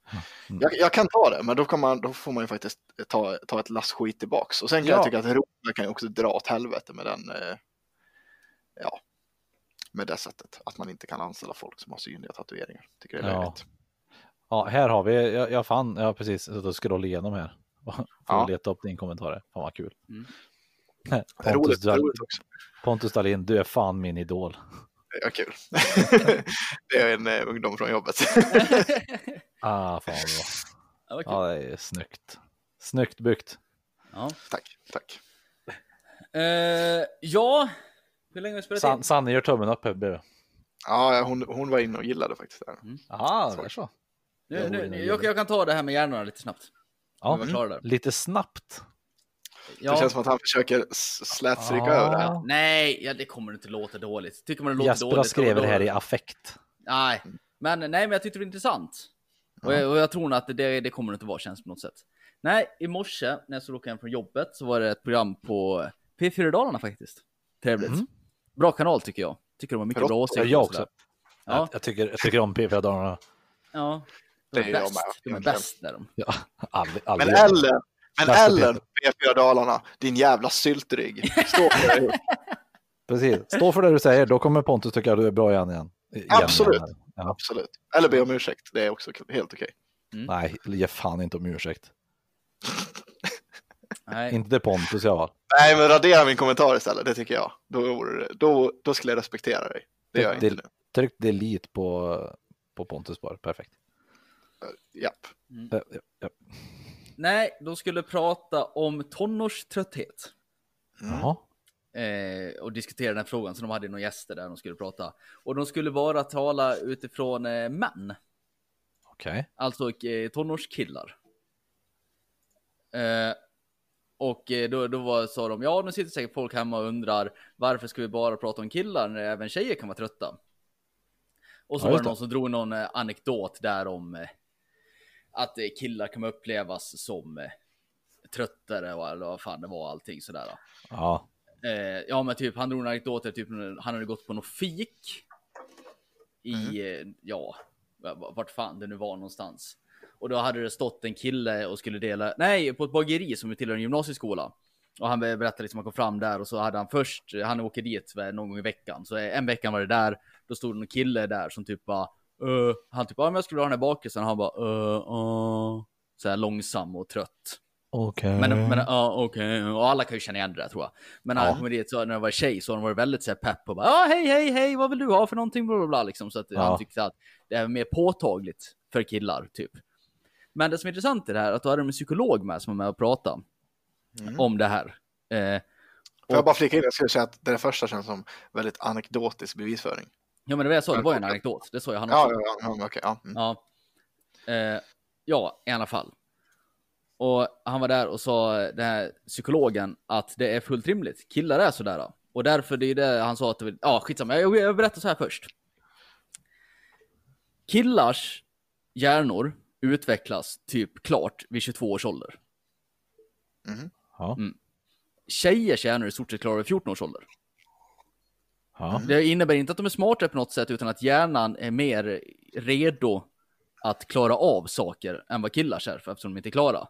Mm. Jag, jag kan ta det, men då, man, då får man ju faktiskt ta, ta ett lass skit tillbaks. Och sen kan Ja. jag tycka att Roma kan ju också dra åt helvete med den, eh, ja, med det sättet. Att man inte kan anställa folk som har synliga tatueringar. Tycker det är Ja. löjligt. Ja, här har vi, jag, jag fann, jag har precis och scrollat igenom här. För Ja. leta upp din kommentar. Fan vad kul. Mm. Pontus, Roligt, roligt också. Pontus Dahlin, du är fan min idol. Ja, kul. det är en eh, ungdom från jobbet. Ah, fan vad bra. Ja, det är snyggt. Snyggt byggt. Ja. tack, tack. Eh, ja. Hur länge har vi spelat San, in? Sanne gör tummen upp här bredvid. Ja, hon, hon var inne och gillade faktiskt här. Jaha, det är så. Nu, nu, jag, jag kan ta det här med hjärnorna lite snabbt. Ja, där. lite snabbt. Det Ja. känns som att han försöker slätstryka Ja. över det här. Nej, ja, det kommer inte låta dåligt. Tycker man det låter Jesper dåligt. då- det här i affekt. Nej, men, nej, men jag tyckte det var intressant. Och, jag, och jag tror nog att det, det kommer det inte vara känns på något sätt. Nej, i morse när jag och åkte hem från jobbet så var det ett program på P4 Dalarna faktiskt. Trevligt. Mm. Bra kanal tycker jag. Tycker de har mycket bra Råttor. åsikter. Jag också. sådär. Jag, Ja, jag, tycker, jag tycker om P4 Dalarna. ja. Det De är bäst. De är bäst där de. Ja, aldrig, Men aldrig. Men Ellen, P4 Dalarna, din jävla syltrygg. Stå för det. Precis, stå för det du säger, då kommer Pontus tycka att du är bra igen. igen. Absolut. igen. Ja. Absolut. Eller be om ursäkt, det är också helt okej. Nej, ge fan inte om ursäkt. Nej. Inte till Pontus i alla fall. Nej, men radera min kommentar istället, det tycker jag. Då, då, då skulle jag respektera dig. Det gör jag Det- inte nu. Tryck delete på, på Pontus bara, perfekt. Japp. Ja, ja, ja. Nej, de skulle prata om tonårströtthet. Jaha. eh, och diskutera den här frågan. Så de hade några gäster där de skulle prata. Och de skulle bara tala utifrån eh, män, Okej. alltså eh, tonårskillar. Eh, och eh, då, då var, sa de, ja nu sitter säkert folk hemma och undrar varför ska vi bara prata om killar när även tjejer kan vara trötta? Och så Ja, var det någon som drog någon eh, anekdot där om eh, att eh, killar kan upplevas som eh, tröttare och eller vad fan det var allting sådär. Ja. Eh, ja men typ han drog en anekdot där typ han hade gått på något fik. I, eh, ja, vart fan det nu var någonstans. Och då hade det stått en kille och skulle dela, nej på ett bageri som tillhör en gymnasieskola. Och han berättade liksom, han kom fram där och så hade han först, han åker dit någon gång i veckan. Så en vecka var det där, då stod det en kille där som typ bara, "Eh", han typ, ja men jag skulle ha den här bakelsen. Och han bara, uh, uh, så här långsam och trött. Okej. Men, men ja, okej, och alla kan ju känna igen det där tror jag. Men när Ja. han kom dit så när det var tjej så de varit väldigt så här pepp och bara ja, hej, hej, hej, vad vill du ha för någonting, bla, bla, bla, liksom. Så att Ja. han tyckte att det är mer påtagligt för killar, typ. Men det som är intressant i det här, att då hade de en psykolog med som var med och pratade om det här. Eh, Får jag bara flika in, jag skulle säga att det där första känns som väldigt anekdotisk bevisföring. Ja, men det var jag sa, det var ju en anekdot, det sa ju han också. Ja, ja, ja, okej. Ja. Mm. Ja. Eh, ja, i alla fall. Och han var där och sa, den här psykologen, att det är fullt rimligt. Killar är sådär. Och därför, det är det han sa att, det, ja skitsamma, jag, jag berättar så här först. Killars hjärnor utvecklas typ klart vid 22 års ålder. Ja. Tjejers hjärnor är i stort sett klara vid 14 års ålder. Ja. Det innebär inte att de är smartare på något sätt, utan att hjärnan är mer redo att klara av saker än vad killars är, för eftersom de inte är klara.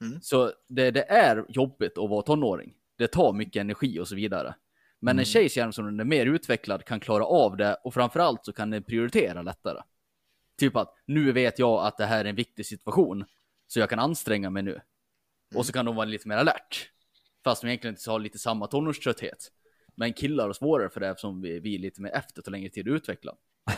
Mm. Så det, det är jobbigt att vara tonåring. Det tar mycket energi och så vidare. Men en tjejs hjärna som är mer utvecklad kan klara av det och framförallt så kan den prioritera lättare. Typ att nu vet jag att det här är en viktig situation, så jag kan anstränga mig nu. Och så kan de vara lite mer alert. Fast de egentligen inte har lite samma tonårströtthet. Men killar har svårare för det eftersom vi, vi är lite mer efter, tar längre tid att utveckla.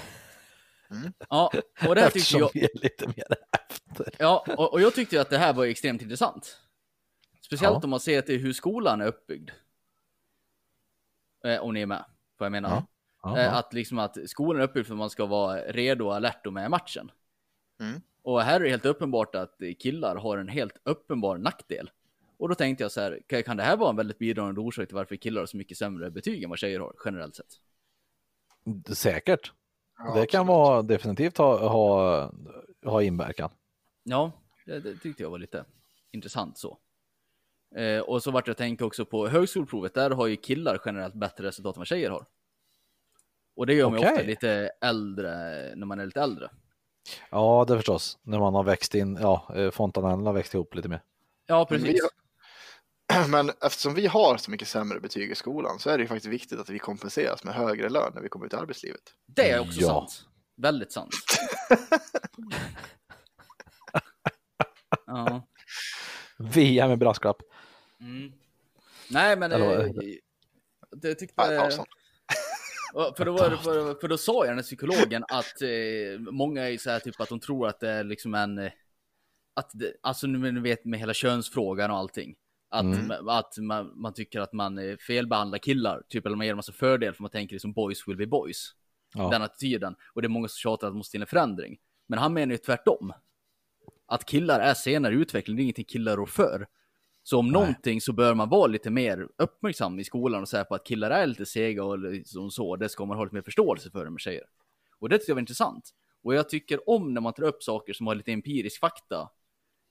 Ja, och det här tyckte Eftersom jag, vi är lite mer efter. ja, och, och jag tyckte att det här var extremt intressant. Speciellt Ja. om man ser till hur skolan är uppbyggd. Eh, om ni är med, vad jag menar. Ja. Ja, Eh. Att liksom att skolan är uppbyggd för att man ska vara redo och alert och med i matchen. Mm. Och här är det helt uppenbart att killar har en helt uppenbar nackdel. Och då tänkte jag så här, kan- det här vara en väldigt bidragande orsak till varför killar har så mycket sämre betyg än vad tjejer har generellt sett? Säkert. Ja, det kan vara definitivt ha, ha, ha inverkan. Ja, det, det tyckte jag var lite intressant så. Eh, och så vart jag tänka också på högskoleprovet, där har ju killar generellt bättre resultat än vad tjejer har. Och det gör man ju Okej. ofta lite äldre, när man är lite äldre. Ja, det förstås. När man har växt in, ja, eh, fontanellerna har växt ihop lite mer. Ja, Men precis. Men eftersom vi har så mycket sämre betyg i skolan så är det ju faktiskt viktigt att vi kompenseras med högre lön när vi kommer ut i arbetslivet. Det är också Ja. sant. Väldigt sant. ja. VM med brasklapp. Mm. Nej, men Eller eh, vad- det tyckte... Nej, För då, var det, för, för då sa jag den här psykologen att eh, många är så här typ att de tror att det är liksom en, eh, att det, alltså nu vet med hela könsfrågan och allting. Att, Mm. att man, man tycker att man eh, felbehandlar killar, typ eller man ger dem massa fördel för man tänker liksom boys will be boys. Ja. Den attityden. Och det är många som tjatar att det måste till en förändring. Men han menar ju tvärtom. Att killar är senare i utveckling, det är ingenting killar rår för. Så om någonting så bör man vara lite mer uppmärksam i skolan och säga på att killar är lite sega och liksom så. Det ska man ha lite mer förståelse för med tjejer. Och det tycker jag var intressant. Och jag tycker om när man tar upp saker som har lite empirisk fakta.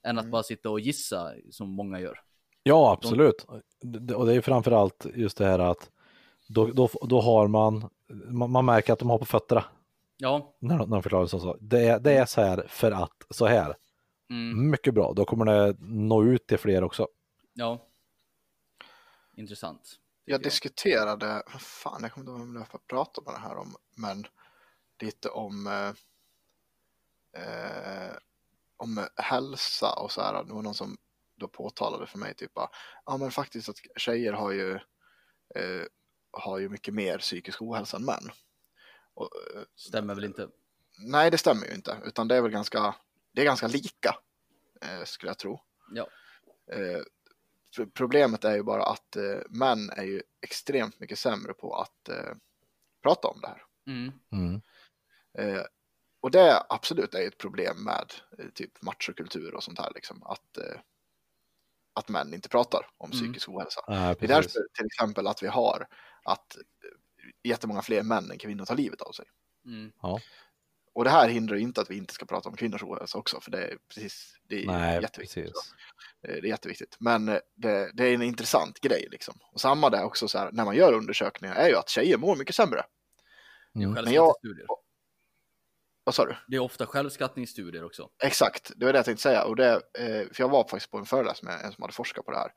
Än att bara sitta och gissa som många gör. Ja, absolut. Det- Och det är framför allt just det här att då, då, då har man, man, man märker att de har på fötterna Ja, när de, när de förklarar så. så. Det, är, det är så här för att så här. mm, Mycket bra, då kommer det nå ut till fler också. ja. Intressant. tycker Jag diskuterade, vad fan, jag kommer inte ihåg vem jag pratade med det här om, men lite om eh, eh, om hälsa och så här. Det var någon som då påtalade för mig typ ja men faktiskt att tjejer har ju, eh, har ju mycket mer psykisk ohälsa än män. Och, eh, Stämmer väl inte? nej, det stämmer ju inte, utan det är väl ganska, det är ganska lika, eh, skulle jag tro. Ja. Eh, pro- problemet är ju bara att eh, män är ju extremt mycket sämre på att eh, prata om det här. Mm. Mm. Eh, och det absolut är ett problem med typ machokultur och sånt här, liksom, att, eh, att män inte pratar om Mm. psykisk ohälsa. Nej, Det är därför till exempel att vi har att eh, jättemånga fler män än kvinnor tar livet av sig. Mm. Och det här hindrar ju inte att vi inte ska prata om kvinnors ohälsa också, för det är precis, det är Nej, jätteviktigt. precis. Eh, Det är jätteviktigt. Men eh, det, det är en intressant grej liksom. Och samma där också så här, när man gör undersökningar är ju att tjejer mår mycket sämre. Mm. Självskattningsstudier. Vad sa du? Det är ofta självskattningsstudier också. Exakt, det var det jag tänkte säga. Och det, eh, för jag var faktiskt på en föreläsning med en som hade forskat på det här.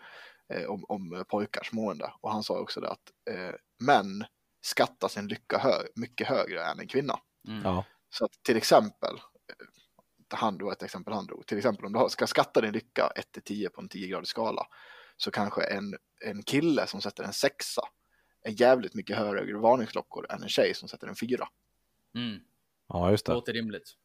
Eh, om, om pojkars mående. Och han sa också det att eh, män skattar sin lycka hö mycket högre än en kvinna. Mm. Ja. Så att till exempel, eh, han det var ett exempel han drog, till exempel om du ska skatta din lycka 1 till 10 på en 10-gradig skala så kanske en, en kille som sätter en sexa är jävligt mycket högre varningsklockor än en tjej som sätter en fyra. Mm. Ja, just det. Låter rimligt.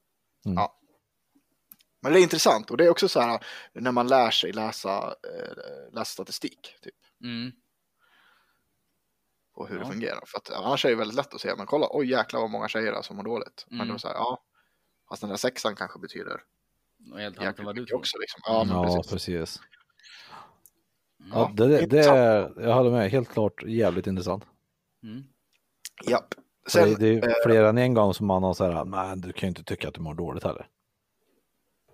Men det är intressant och det är också så här när man lär sig läsa, eh, läsa statistik typ, Mm. på hur Ja. det fungerar. För att annars är det väldigt lätt att säga, men kolla, oj jäklar vad många tjejer som mår dåligt. Men Mm. då säger ja, fast den där sexan kanske betyder Och jäkligt vad du mycket tror. också. Liksom. Ja, men Ja, precis. precis. Mm. Ja, det, det, det jag håller med, helt klart jävligt intressant. Mm. Japp. Sen, det, det är eh, fler än en gång som man har så här, men du kan ju inte tycka att du mår dåligt heller.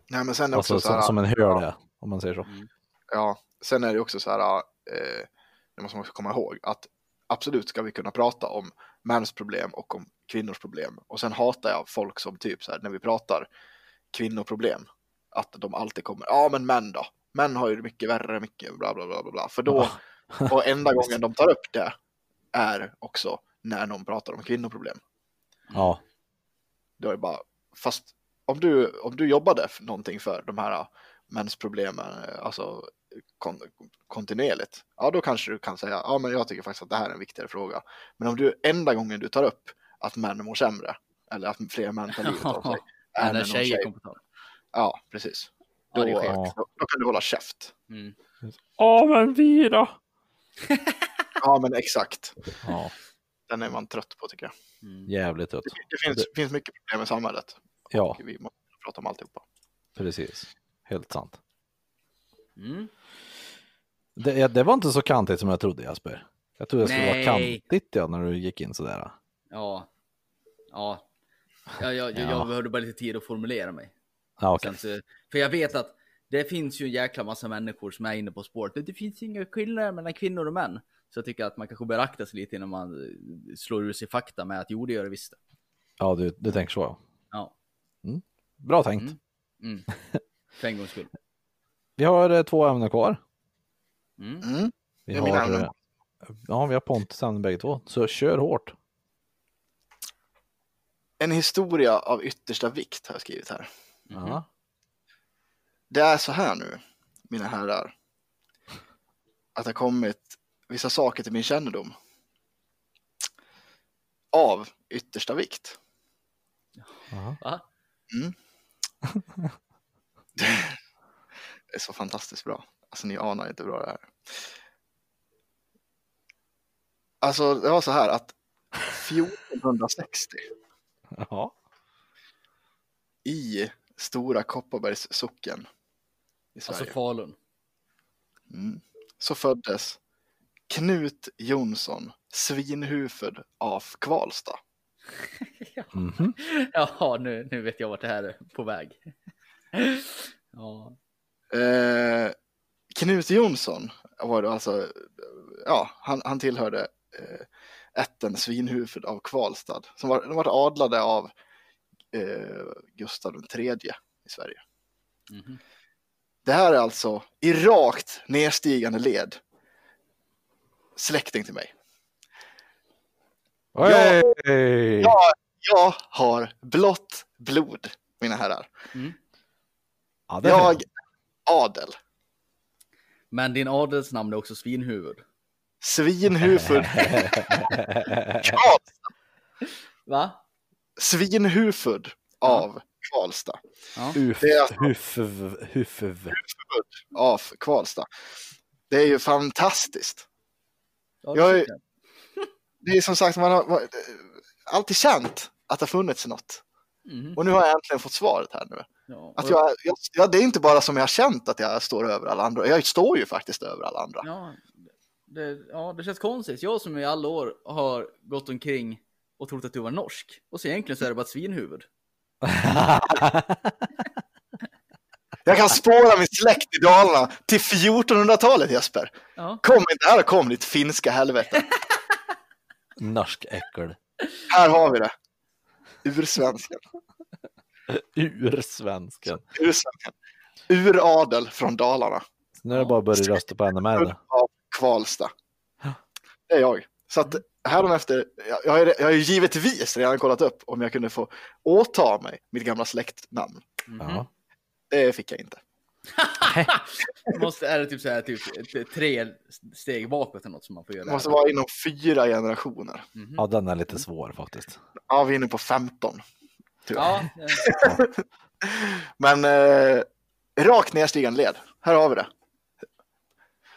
nej, men sen är också Alltså så här, som, en hör det, om man säger så. Ja, sen är det också så här, eh, det måste man också komma ihåg, att absolut ska vi kunna prata om mäns problem och om kvinnors problem. Och sen hatar jag folk som typ så här, när vi pratar kvinnoproblem, att de alltid kommer, ja men män då, män har ju det mycket värre, mycket bla bla bla bla bla. För då, och enda gången de tar upp det är också när någon pratar om kvinnoproblem. Ja, Då är det bara, fast om du, om du jobbade för någonting för de här mensproblemen, eh, alltså kon, kontinuerligt, ja då kanske du kan säga, ja men jag tycker faktiskt att det här är en viktigare fråga. Men om du enda gången du tar upp att män mår sämre, eller att fler män tar livet av sig, Ja, är tjejer tjej, kommer på tal. ja precis. Ja, Då, skevt. då, då kan du hålla käft. Mm. Ja, men vi då? Ja men exakt, Ja, den är man trött på tycker jag. Mm. jävligt trött. Det finns, finns mycket problem i samhället. Ja, vi måste prata om alltihopa. precis. Helt sant. Mm. Det, det var inte så kantigt som jag trodde Jasper. Jag trodde det skulle Nej. vara kantigt ja, när du gick in sådär. Ja. Ja. Jag, jag, jag, Ja. jag behövde bara lite tid att formulera mig. Ja, okej. Sen så, för jag vet att det finns ju en jäkla massa människor som är inne på sport. Det finns inga skillnader mellan kvinnor och män. Så jag tycker att man kanske bör akta sig lite innan man eh, slår ur sig fakta med att jo, det gör det visst. Ja, du, du tänker så ja. Ja. Bra tänkt. Mm. Mm. För en gångs skull. Vi har eh, två ämnen kvar. Mm. Mm. Vi har, eh, ja, vi har Pontus ämnen bägge två. Så kör hårt. En historia av yttersta vikt har jag skrivit här. Ja. Det är så här nu, mina herrar, att det har kommit vissa saker till min kännedom av yttersta vikt. Va? Det är så fantastiskt bra. Alltså ni anar inte bra det är. Alltså det var så här att 1460 Ja. i Stora Kopparbergs socken i Sverige Alltså Falun. mm, så föddes Knut Jonsson Svinhufvud av Kvalsta. Mhm. Jaha, nu, nu vet jag vart det här är på väg. Ja. Eh, Knut Jonsson var det alltså, ja, han, han tillhörde eh, ätten Svinhufvud av Kvalstad. Som var, de var adlade av eh, Gustav III i Sverige. Mhm. Det här är alltså i rakt nedstigande led släkting till mig. Hey! Ja. Jag har blått blod, mina herrar. Mm. Ja, är Jag, adel. Men din adelsnamn är också svinhuvud. Svinhuvud. Karlstad. Va? Svinhuvud av Karlstad. Uf, Det är alltså- hufv, hufv. Huvud av Karlstad. Det är ju fantastiskt. Ja, Jag det jag. Det är som sagt, man har man, alltid känt att det har funnits något. Mhm. Och nu har jag äntligen fått svaret här nu. Ja, Att jag, jag, ja, det är inte bara som jag har känt att jag står över alla andra. Jag står ju faktiskt över alla andra. Ja, det, ja, det känns konstigt. Jag som i alla år har gått omkring och trott att du var norsk. Och så egentligen så är det bara ett svinhuvud. Jag kan spåra min släkt i Dalarna till 1400-talet Jesper. Ja. Kom inte här och kom ditt finska helvete. Norsk äckel. Här har vi det. Ursvensken. Ursvensken. Ursvensken. Uradel från Dalarna. Så nu är det bara att börja rösta på NMR. Av Kvalsta. Det är jag. Så att häromefter, jag, jag, har, jag har ju givetvis redan kollat upp om jag kunde få åta mig mitt gamla släktnamn. Ja. Det fick jag inte. Måste, är det typ så här, typ tre steg bakåt eller något som man får göra? Det måste vara inom fyra generationer. Mhm. ja, den är lite svår faktiskt. Ja, vi är inne på 15. tyvärr. Ja, eh, Men eh, rakt nedstigande led. Här har vi det.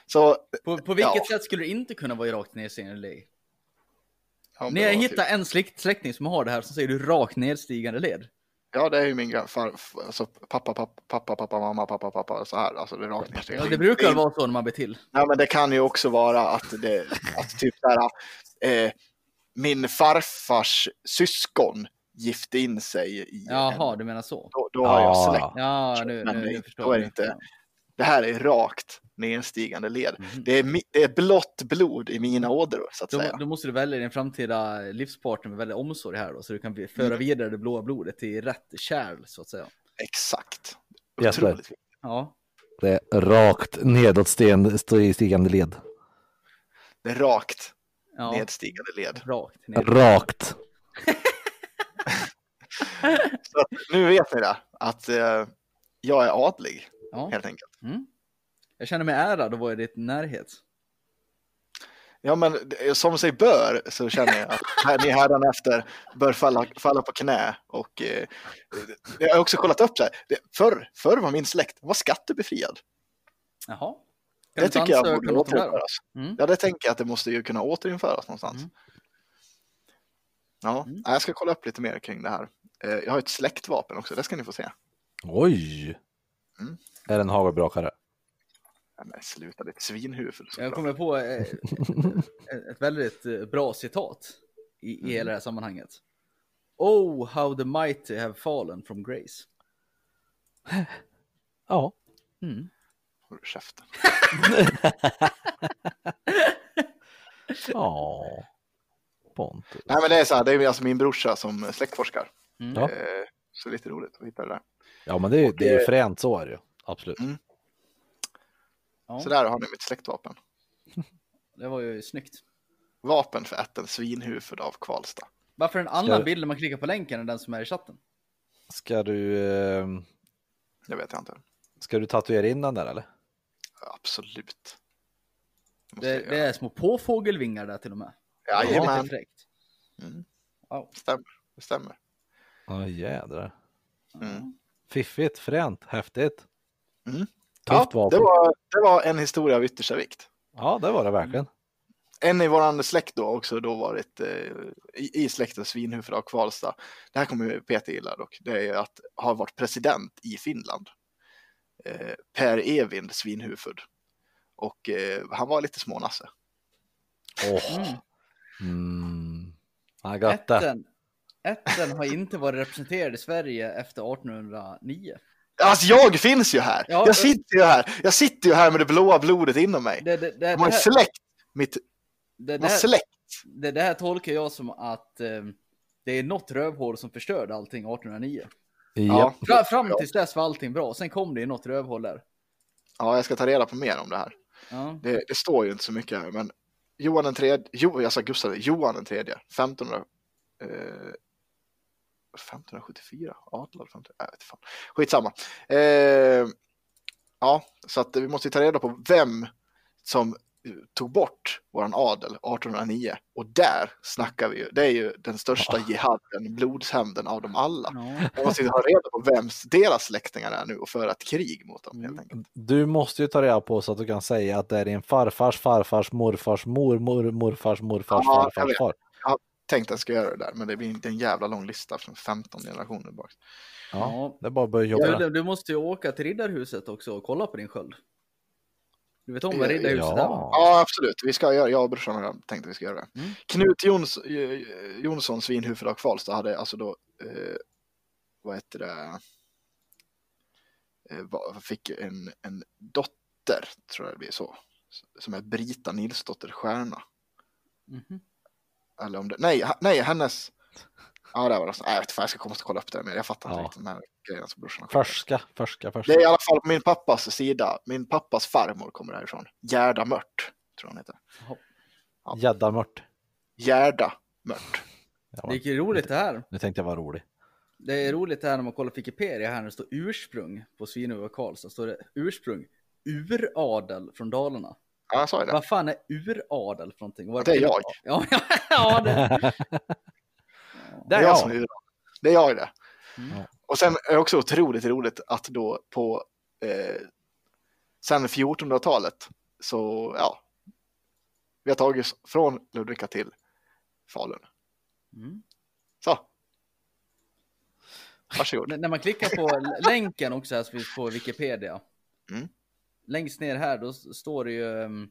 Så, på, på vilket Ja. sätt skulle det inte kunna vara rakt nedstigande led? ja, När jag hittar en släkt, släkting som har det här så säger du rakt nedstigande led. Ja, det är ju min far, alltså, pappa, pappa, pappa, pappa, mamma, pappa, pappa, så här. Alltså det är rakt Ja, nedstigande. det brukar väl vara så när man blir till. Nej, men det kan ju också vara att det, att typ så här, eh, min farfars syskon gifte in sig i Jaha, en, du menar så? då, då har jag Ja. släkt. Ja, nu, Men nu, nej, nu då förstår är det inte- Det här är rakt nedstigande led. Mhm. Det, är, det är blått blod i mina ådror så att Då, säga. då måste du välja din framtida livspartner med väldigt omsorg här då, så du kan Mm. föra vidare det blåa blodet till rätt kärl så att säga. Exakt. Jesper. Ja, Det är rakt nedåt sten- stigande led. Det är rakt ja nedstigande led. rakt ner. Rakt. Nu vet ni det, att eh, jag är adlig Ja. helt enkelt. Mm. Jag känner mig ärad att vara i ditt närhet. Ja, men det- som sig bör så känner jag att här, ni hädanefter bör falla, falla på knä. Och eh, jag har också kollat upp så här. Det, förr, förr var min släkt var skattebefriad. Jaha. Kan Det tycker jag borde det återinföras. Mm. Ja, det tänker jag att det måste ju kunna återinföras någonstans. Mm. Ja, Mm. jag ska kolla upp lite mer kring det här. Eh, Jag har ett släktvapen också, det ska ni få se. Oj. Mm. Är det en hagelbrakare? Nej, men sluta, det är ett svinhuvud. Jag kommer på eh, ett ett väldigt eh, bra citat i, i Mm. hela det här sammanhanget. Oh, how the mighty have fallen from grace. Ja. Mm. Håll käften. Ja. Pontus. Nej, men det är så här, det är alltså min brorsa som släktforskar. Mm. Ja. Eh, Så lite roligt att hitta det där. Ja, men det är, det är fränt så är det ju. Absolut. Mm. Ja, Så där har ni mitt släktvapen. det var ju snyggt. Vapen för ätten svinhuvud av Kvalsta. Varför en annan Ska- bild när man klickar på länken än den som är i chatten? Ska du, eh, Det vet jag inte. ska du tatuera in den där eller? Absolut. Det Det, jag det är små påfågelvingar där till och med. Det är Jajamän. Mm. Wow. stämmer. Det stämmer. Ja, jädrar. Mm. Fiffigt, fränt, häftigt. Mm. Tufft Ja, vapen. det, var, det var en historia av yttersta vikt. Ja, det var det verkligen. En i våran släkt då också då varit eh, i, i släkten svinhuvud av Kvalsta. Det här kommer ju Peter gilla dock. Det är ju att ha varit president i Finland. Eh, per Evind Svinhuvud. Och eh, han var lite smånasse. Åh. Mm. Mm. I got that. Ätten, ätten har inte varit representerad i Sverige efter 1809. Alltså jag finns ju här! Ja, jag sitter ju här! Jag sitter ju här med det blåa blodet inom mig. Det, det, det, ju här, släckt mitt... det, här, släckt. det, det här tolkar jag som att eh, det är något rövhål som förstörde allting 1809. Ja. Fra, fram tills dess var allting bra, sen kom det ju något rövhål där. Ja, jag ska ta reda på mer om det här. Ja. Det, det står ju inte så mycket här, men Johan den tredje, jo, jag sa Gustav, Johan den tredje, 1500, eh, 1574? Adlad 15... Jag vet fan. Skitsamma. Eh, ja, så att vi måste ju ta reda på vem som tog bort våran adel 1809 och där snackar vi ju. Det är ju den största jihaden, blodshämnden av dem alla. Ja. Man måste ju ha reda på vems deras släktingar är nu och föra ett krig mot dem helt enkelt. Du måste ju ta reda på så att du kan säga att det är din farfars farfars morfars mormor morfars morfars Ja, farfars far. Tänkte jag ska göra det där, men det blir inte en jävla lång lista från 15 generationer bak. Ja, Ja. det är bara att börja jobba. Ja, du, måste ju åka till Riddarhuset också och kolla på din sköld. Du vet om vad Ja, Riddarhuset är? va? Ja, absolut. Vi ska göra, jag och brorsan har tänkt att vi ska göra det. Mm. Knut Jons, eh, Jonsson, Svinhuvud och Kvalstad hade alltså då, eh, vad heter det, eh, fick en, en dotter, tror jag det blir så, som är Brita Nilsdotter Stjärna. Mhm. Eller om det, nej, nej, hennes, ja det var det. Nej, jag vet inte, jag ska komma och kolla upp det, men jag fattar inte Ja. riktigt de här grejerna som brorsan har skickat. Förska, förska, Det förska. är i alla fall på min pappas sida, min pappas farmor kommer härifrån, Gerda Mört, tror jag hon heter. Gäddamört. Gerda Mört. Ja, Det är ju roligt det här. Nu tänkte jag vara rolig. Det är roligt det här när man kollar på Wikipedia här när det står ursprung på och Karlstad. står det ursprung uradel från Dalarna. Ja, jag sa det. Vad fan är uradel för någonting? Vad Det är jag. Ja, ja, ja det. Det är jag som är ur. Det är jag det. Mm. Och sen är det också otroligt roligt att då på eh, sen 1400-talet så ja, vi har tagit oss från Ludvika till Falun. Mm. Så. Varsågod. N- När man klickar på länken också här så finns på Wikipedia. Mm. Längst ner här då står det ju um,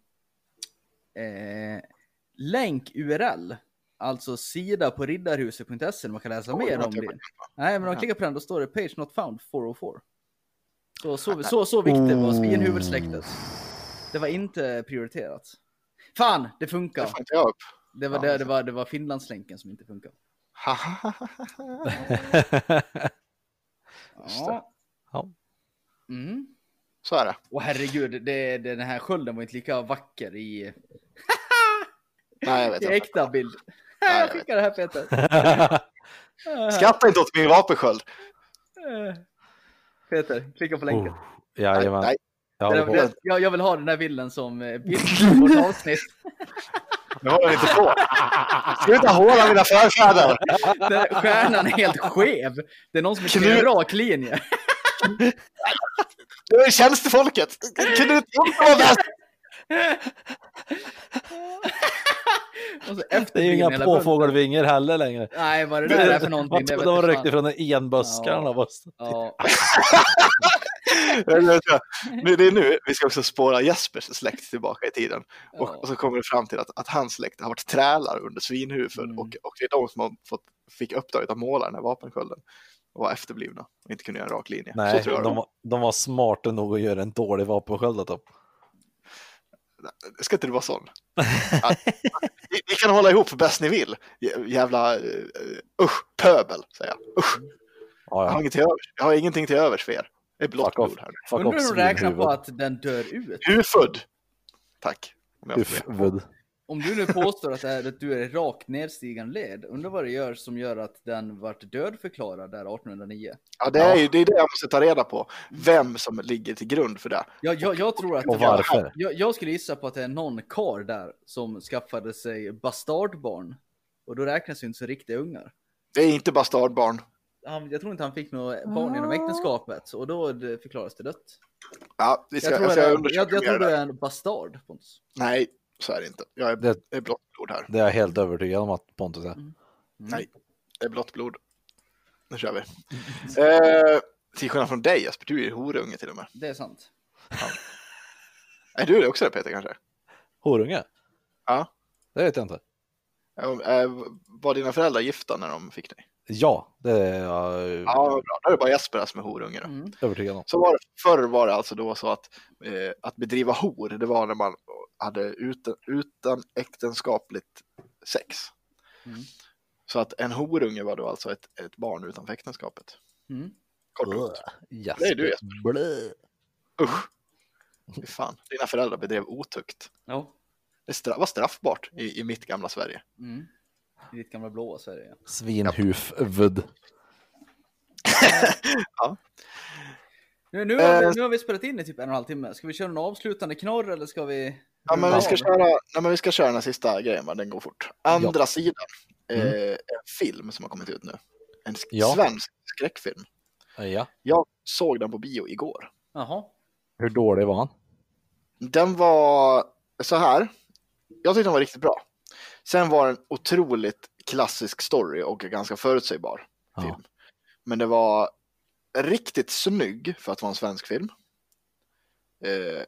eh, länk URL. Alltså sida på riddarhuset.se man kan läsa Oj, mer det om det. Nej, men om man klickar på den då står det page not found 404. Så, så, så, så viktigt var svinhuvudsläktet. Det var inte prioriterat. Fan, det Det funkar. inte jag upp. Det var, Ja, det, det var, det var Finlandslänken som inte funkar. Det. Ja. Ja. Mm. Så är det. Och herregud, det, det, den här skölden var inte lika vacker i, Nej, jag vet i inte. äkta bild. Nej, jag Jag skickar det här Peter. Skratta inte åt min vapensköld. Eh, Peter, klicka på länken. Oh, Nej, Jajamän. nej. Jag Det- på. det- jag, jag vill ha den här bilden som eh, bild på vårt avsnitt. Nu håller jag inte på. Sluta håla mina förfäder. Där stjärnan är helt skev. Det är någon som har en rak linje. Det är tjänstefolket. Knut Jonsson var bäst. Och så Det är ju inga påfågelvingor heller längre. Nej, vad det där är för någonting. Det de ryckte från enböskarna. Ja. bara. Ja, Nu, det är nu vi ska också spåra Jespers släkt tillbaka i tiden. Och, Ja. och så kommer det fram till att, att hans släkt har varit trälar under svinhuvud Mm. och, och det är de som har fått, fick uppdraget att måla den här vapenskölden var efterblivna och inte kunde göra en rak linje. Nej, så tror jag de, de... var, smarta nog att göra en dålig vapensköld dem. Ska inte du vara sån? Ja, ni, ni kan hålla ihop bäst ni vill. Jä- Jävla uh, usch, pöbel, säger jag. Usch, Ja, jag, har ja. inget till övers. jag har ingenting till övers för er. Det är blått blod här. undrar hur de räknar på att den dör ut. Huvud. Tack. Om jag. Om du nu påstår att, det är, att du är i rakt nedstigande led, undrar vad det gör som gör att den vart dödförklarad där 1809? Ja, det är ju det, är det jag måste ta reda på. Vem som ligger till grund för det. Jag, jag, jag tror att... Och varför? Jag, jag skulle gissa på att det är någon kar där som skaffade sig bastardbarn. Och då räknas ju inte så riktiga ungar. Det är inte bastardbarn. Han, jag tror inte han fick några barn inom äktenskapet och då det förklaras det dött. Ja, vi ska, Jag tror, jag ska jag, jag, jag, mer tror det är en bastard, Pontus. Nej, så är det inte. Jag är, Det- är blått blod här. Det är jag helt övertygad om att Pontus är. Mm. Nej, det är blått blod. Nu kör vi. Eh, till skillnad från dig Jesper, du är ju horunge till och med. Det är sant. Är du det också Peter kanske? Horunge? Ja. Det vet jag inte. Eh, var dina föräldrar gifta när de fick dig? Ja, det är jag Ja, bra. Då är det bara Jesper som är horunge då. Mm. övertygad om. Så var det, förr var det alltså då så att, eh, att bedriva hor, det var när man hade utan, utan äktenskapligt sex. Mm. Så att en horunge var då alltså ett, ett barn utanför äktenskapet. Mm. Kort och gott. Det är du, Jesper. Blö. Usch. Fy fan, dina föräldrar bedrev otukt. Ja. Det stra- var straffbart i, i mitt gamla Sverige. Mm. I ditt gamla blåa Sverige. ja. Svinhuvud. Nu, nu, har vi, Eh. nu har vi spelat in i typ en och en halv timme. Ska vi köra en avslutande knorr eller ska vi? Ja, men vi ska köra, nej, men vi ska köra den här sista grejen, va? den går fort. Andra sidan, eh, en film som har kommit ut nu. En sk- Ja. svensk skräckfilm. Ja. Jag såg den på bio igår. Jaha. Hur dålig var han? Den var så här. Jag tyckte den var riktigt bra. Sen var den otroligt klassisk story och ganska förutsägbar Ja. film. Men det var riktigt snygg för att vara en svensk film. Eh,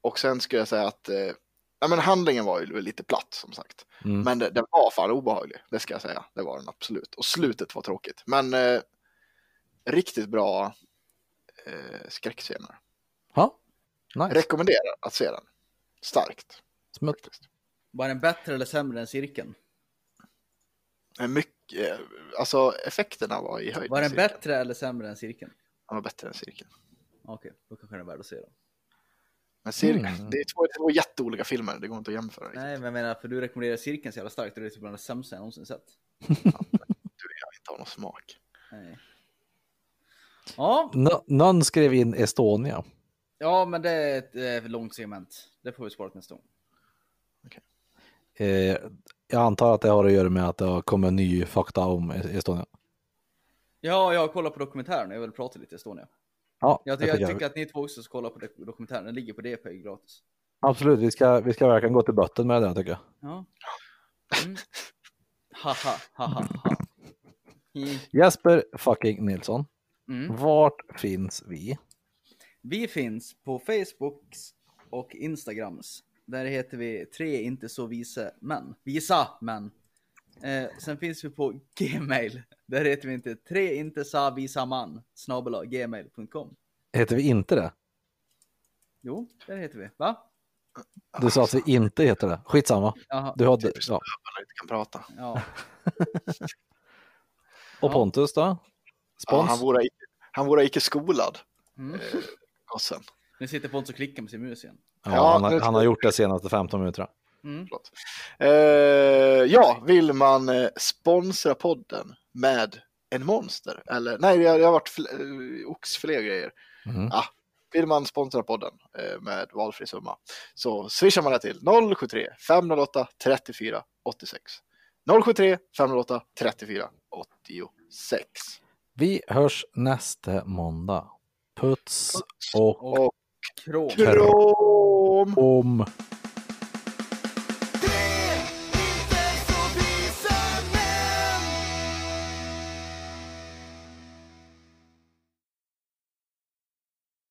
och sen skulle jag säga att eh, ja, men handlingen var ju lite platt som sagt. Mm. Men det- den var fan obehaglig, det ska jag säga. Det var den absolut. Och slutet var tråkigt. Men eh, riktigt bra eh, skräckscener. Ja. Nice. Rekommenderar att se den. Starkt. Smutt. faktiskt. Var den bättre eller sämre än cirkeln? Mycket, alltså effekterna var i höjd Var den bättre eller sämre än cirkeln? Den var bättre än cirkeln. Okej, då kanske den är värd att se då. Men cirkeln, Mm. det är två, två jätteolika filmer, det går inte att jämföra. riktigt. Nej, men jag menar, för du rekommenderar cirkeln så jävla starkt och det är typ bland det sämsta jag någonsin sett. Du, jag inte har någon smak. Nej. Ja, Nå- någon skrev in Estonia. ja, men det är ett eh, långt segment. Det får vi spara till nästa gång. Eh, jag antar att det har att göra med att det har kommit ny fakta om E- Estonia. Ja, jag har kollat på dokumentären jag vill prata lite Estonia. Ja, Jag, det jag, tycker tycker att ni två också ska kolla på dok- dokumentären. Den ligger på DP gratis. Absolut, vi ska, vi ska verkligen gå till botten med det tycker jag. Ja. Mm. Ha. Mm. Jesper fucking Nilsson, Mm. vart finns vi? Vi finns på Facebooks och Instagrams. Där heter vi tre inte så vise män. Visa män. Eh, sen finns vi på Gmail. Där heter vi inte tre inte sa visa man. Snabel gmail.com. Heter vi inte det? Jo, där heter vi. Va? Du sa att vi inte heter det. Skitsamma. Jaha. Du hade, Typiskt ja. inte kan prata. Ja. Och Pontus då? Ja, Spons? han, vore, han vore icke skolad, Mm. gossen. Nu sitter Pontus och klickar med sin mus igen. Ja, Ja, han, har, han har gjort det senaste 15 minuterna. Mm. Eh, ja, vill man eh, sponsra podden med en monster? Eller nej, det har, det har varit eh, oxfilé grejer. Mhm. Ja, vill man sponsra podden eh, med valfri summa så swishar man det till 073 508 34 86. 073 508 34 86. Vi hörs nästa måndag. Puts och Och Krom. Krom! om.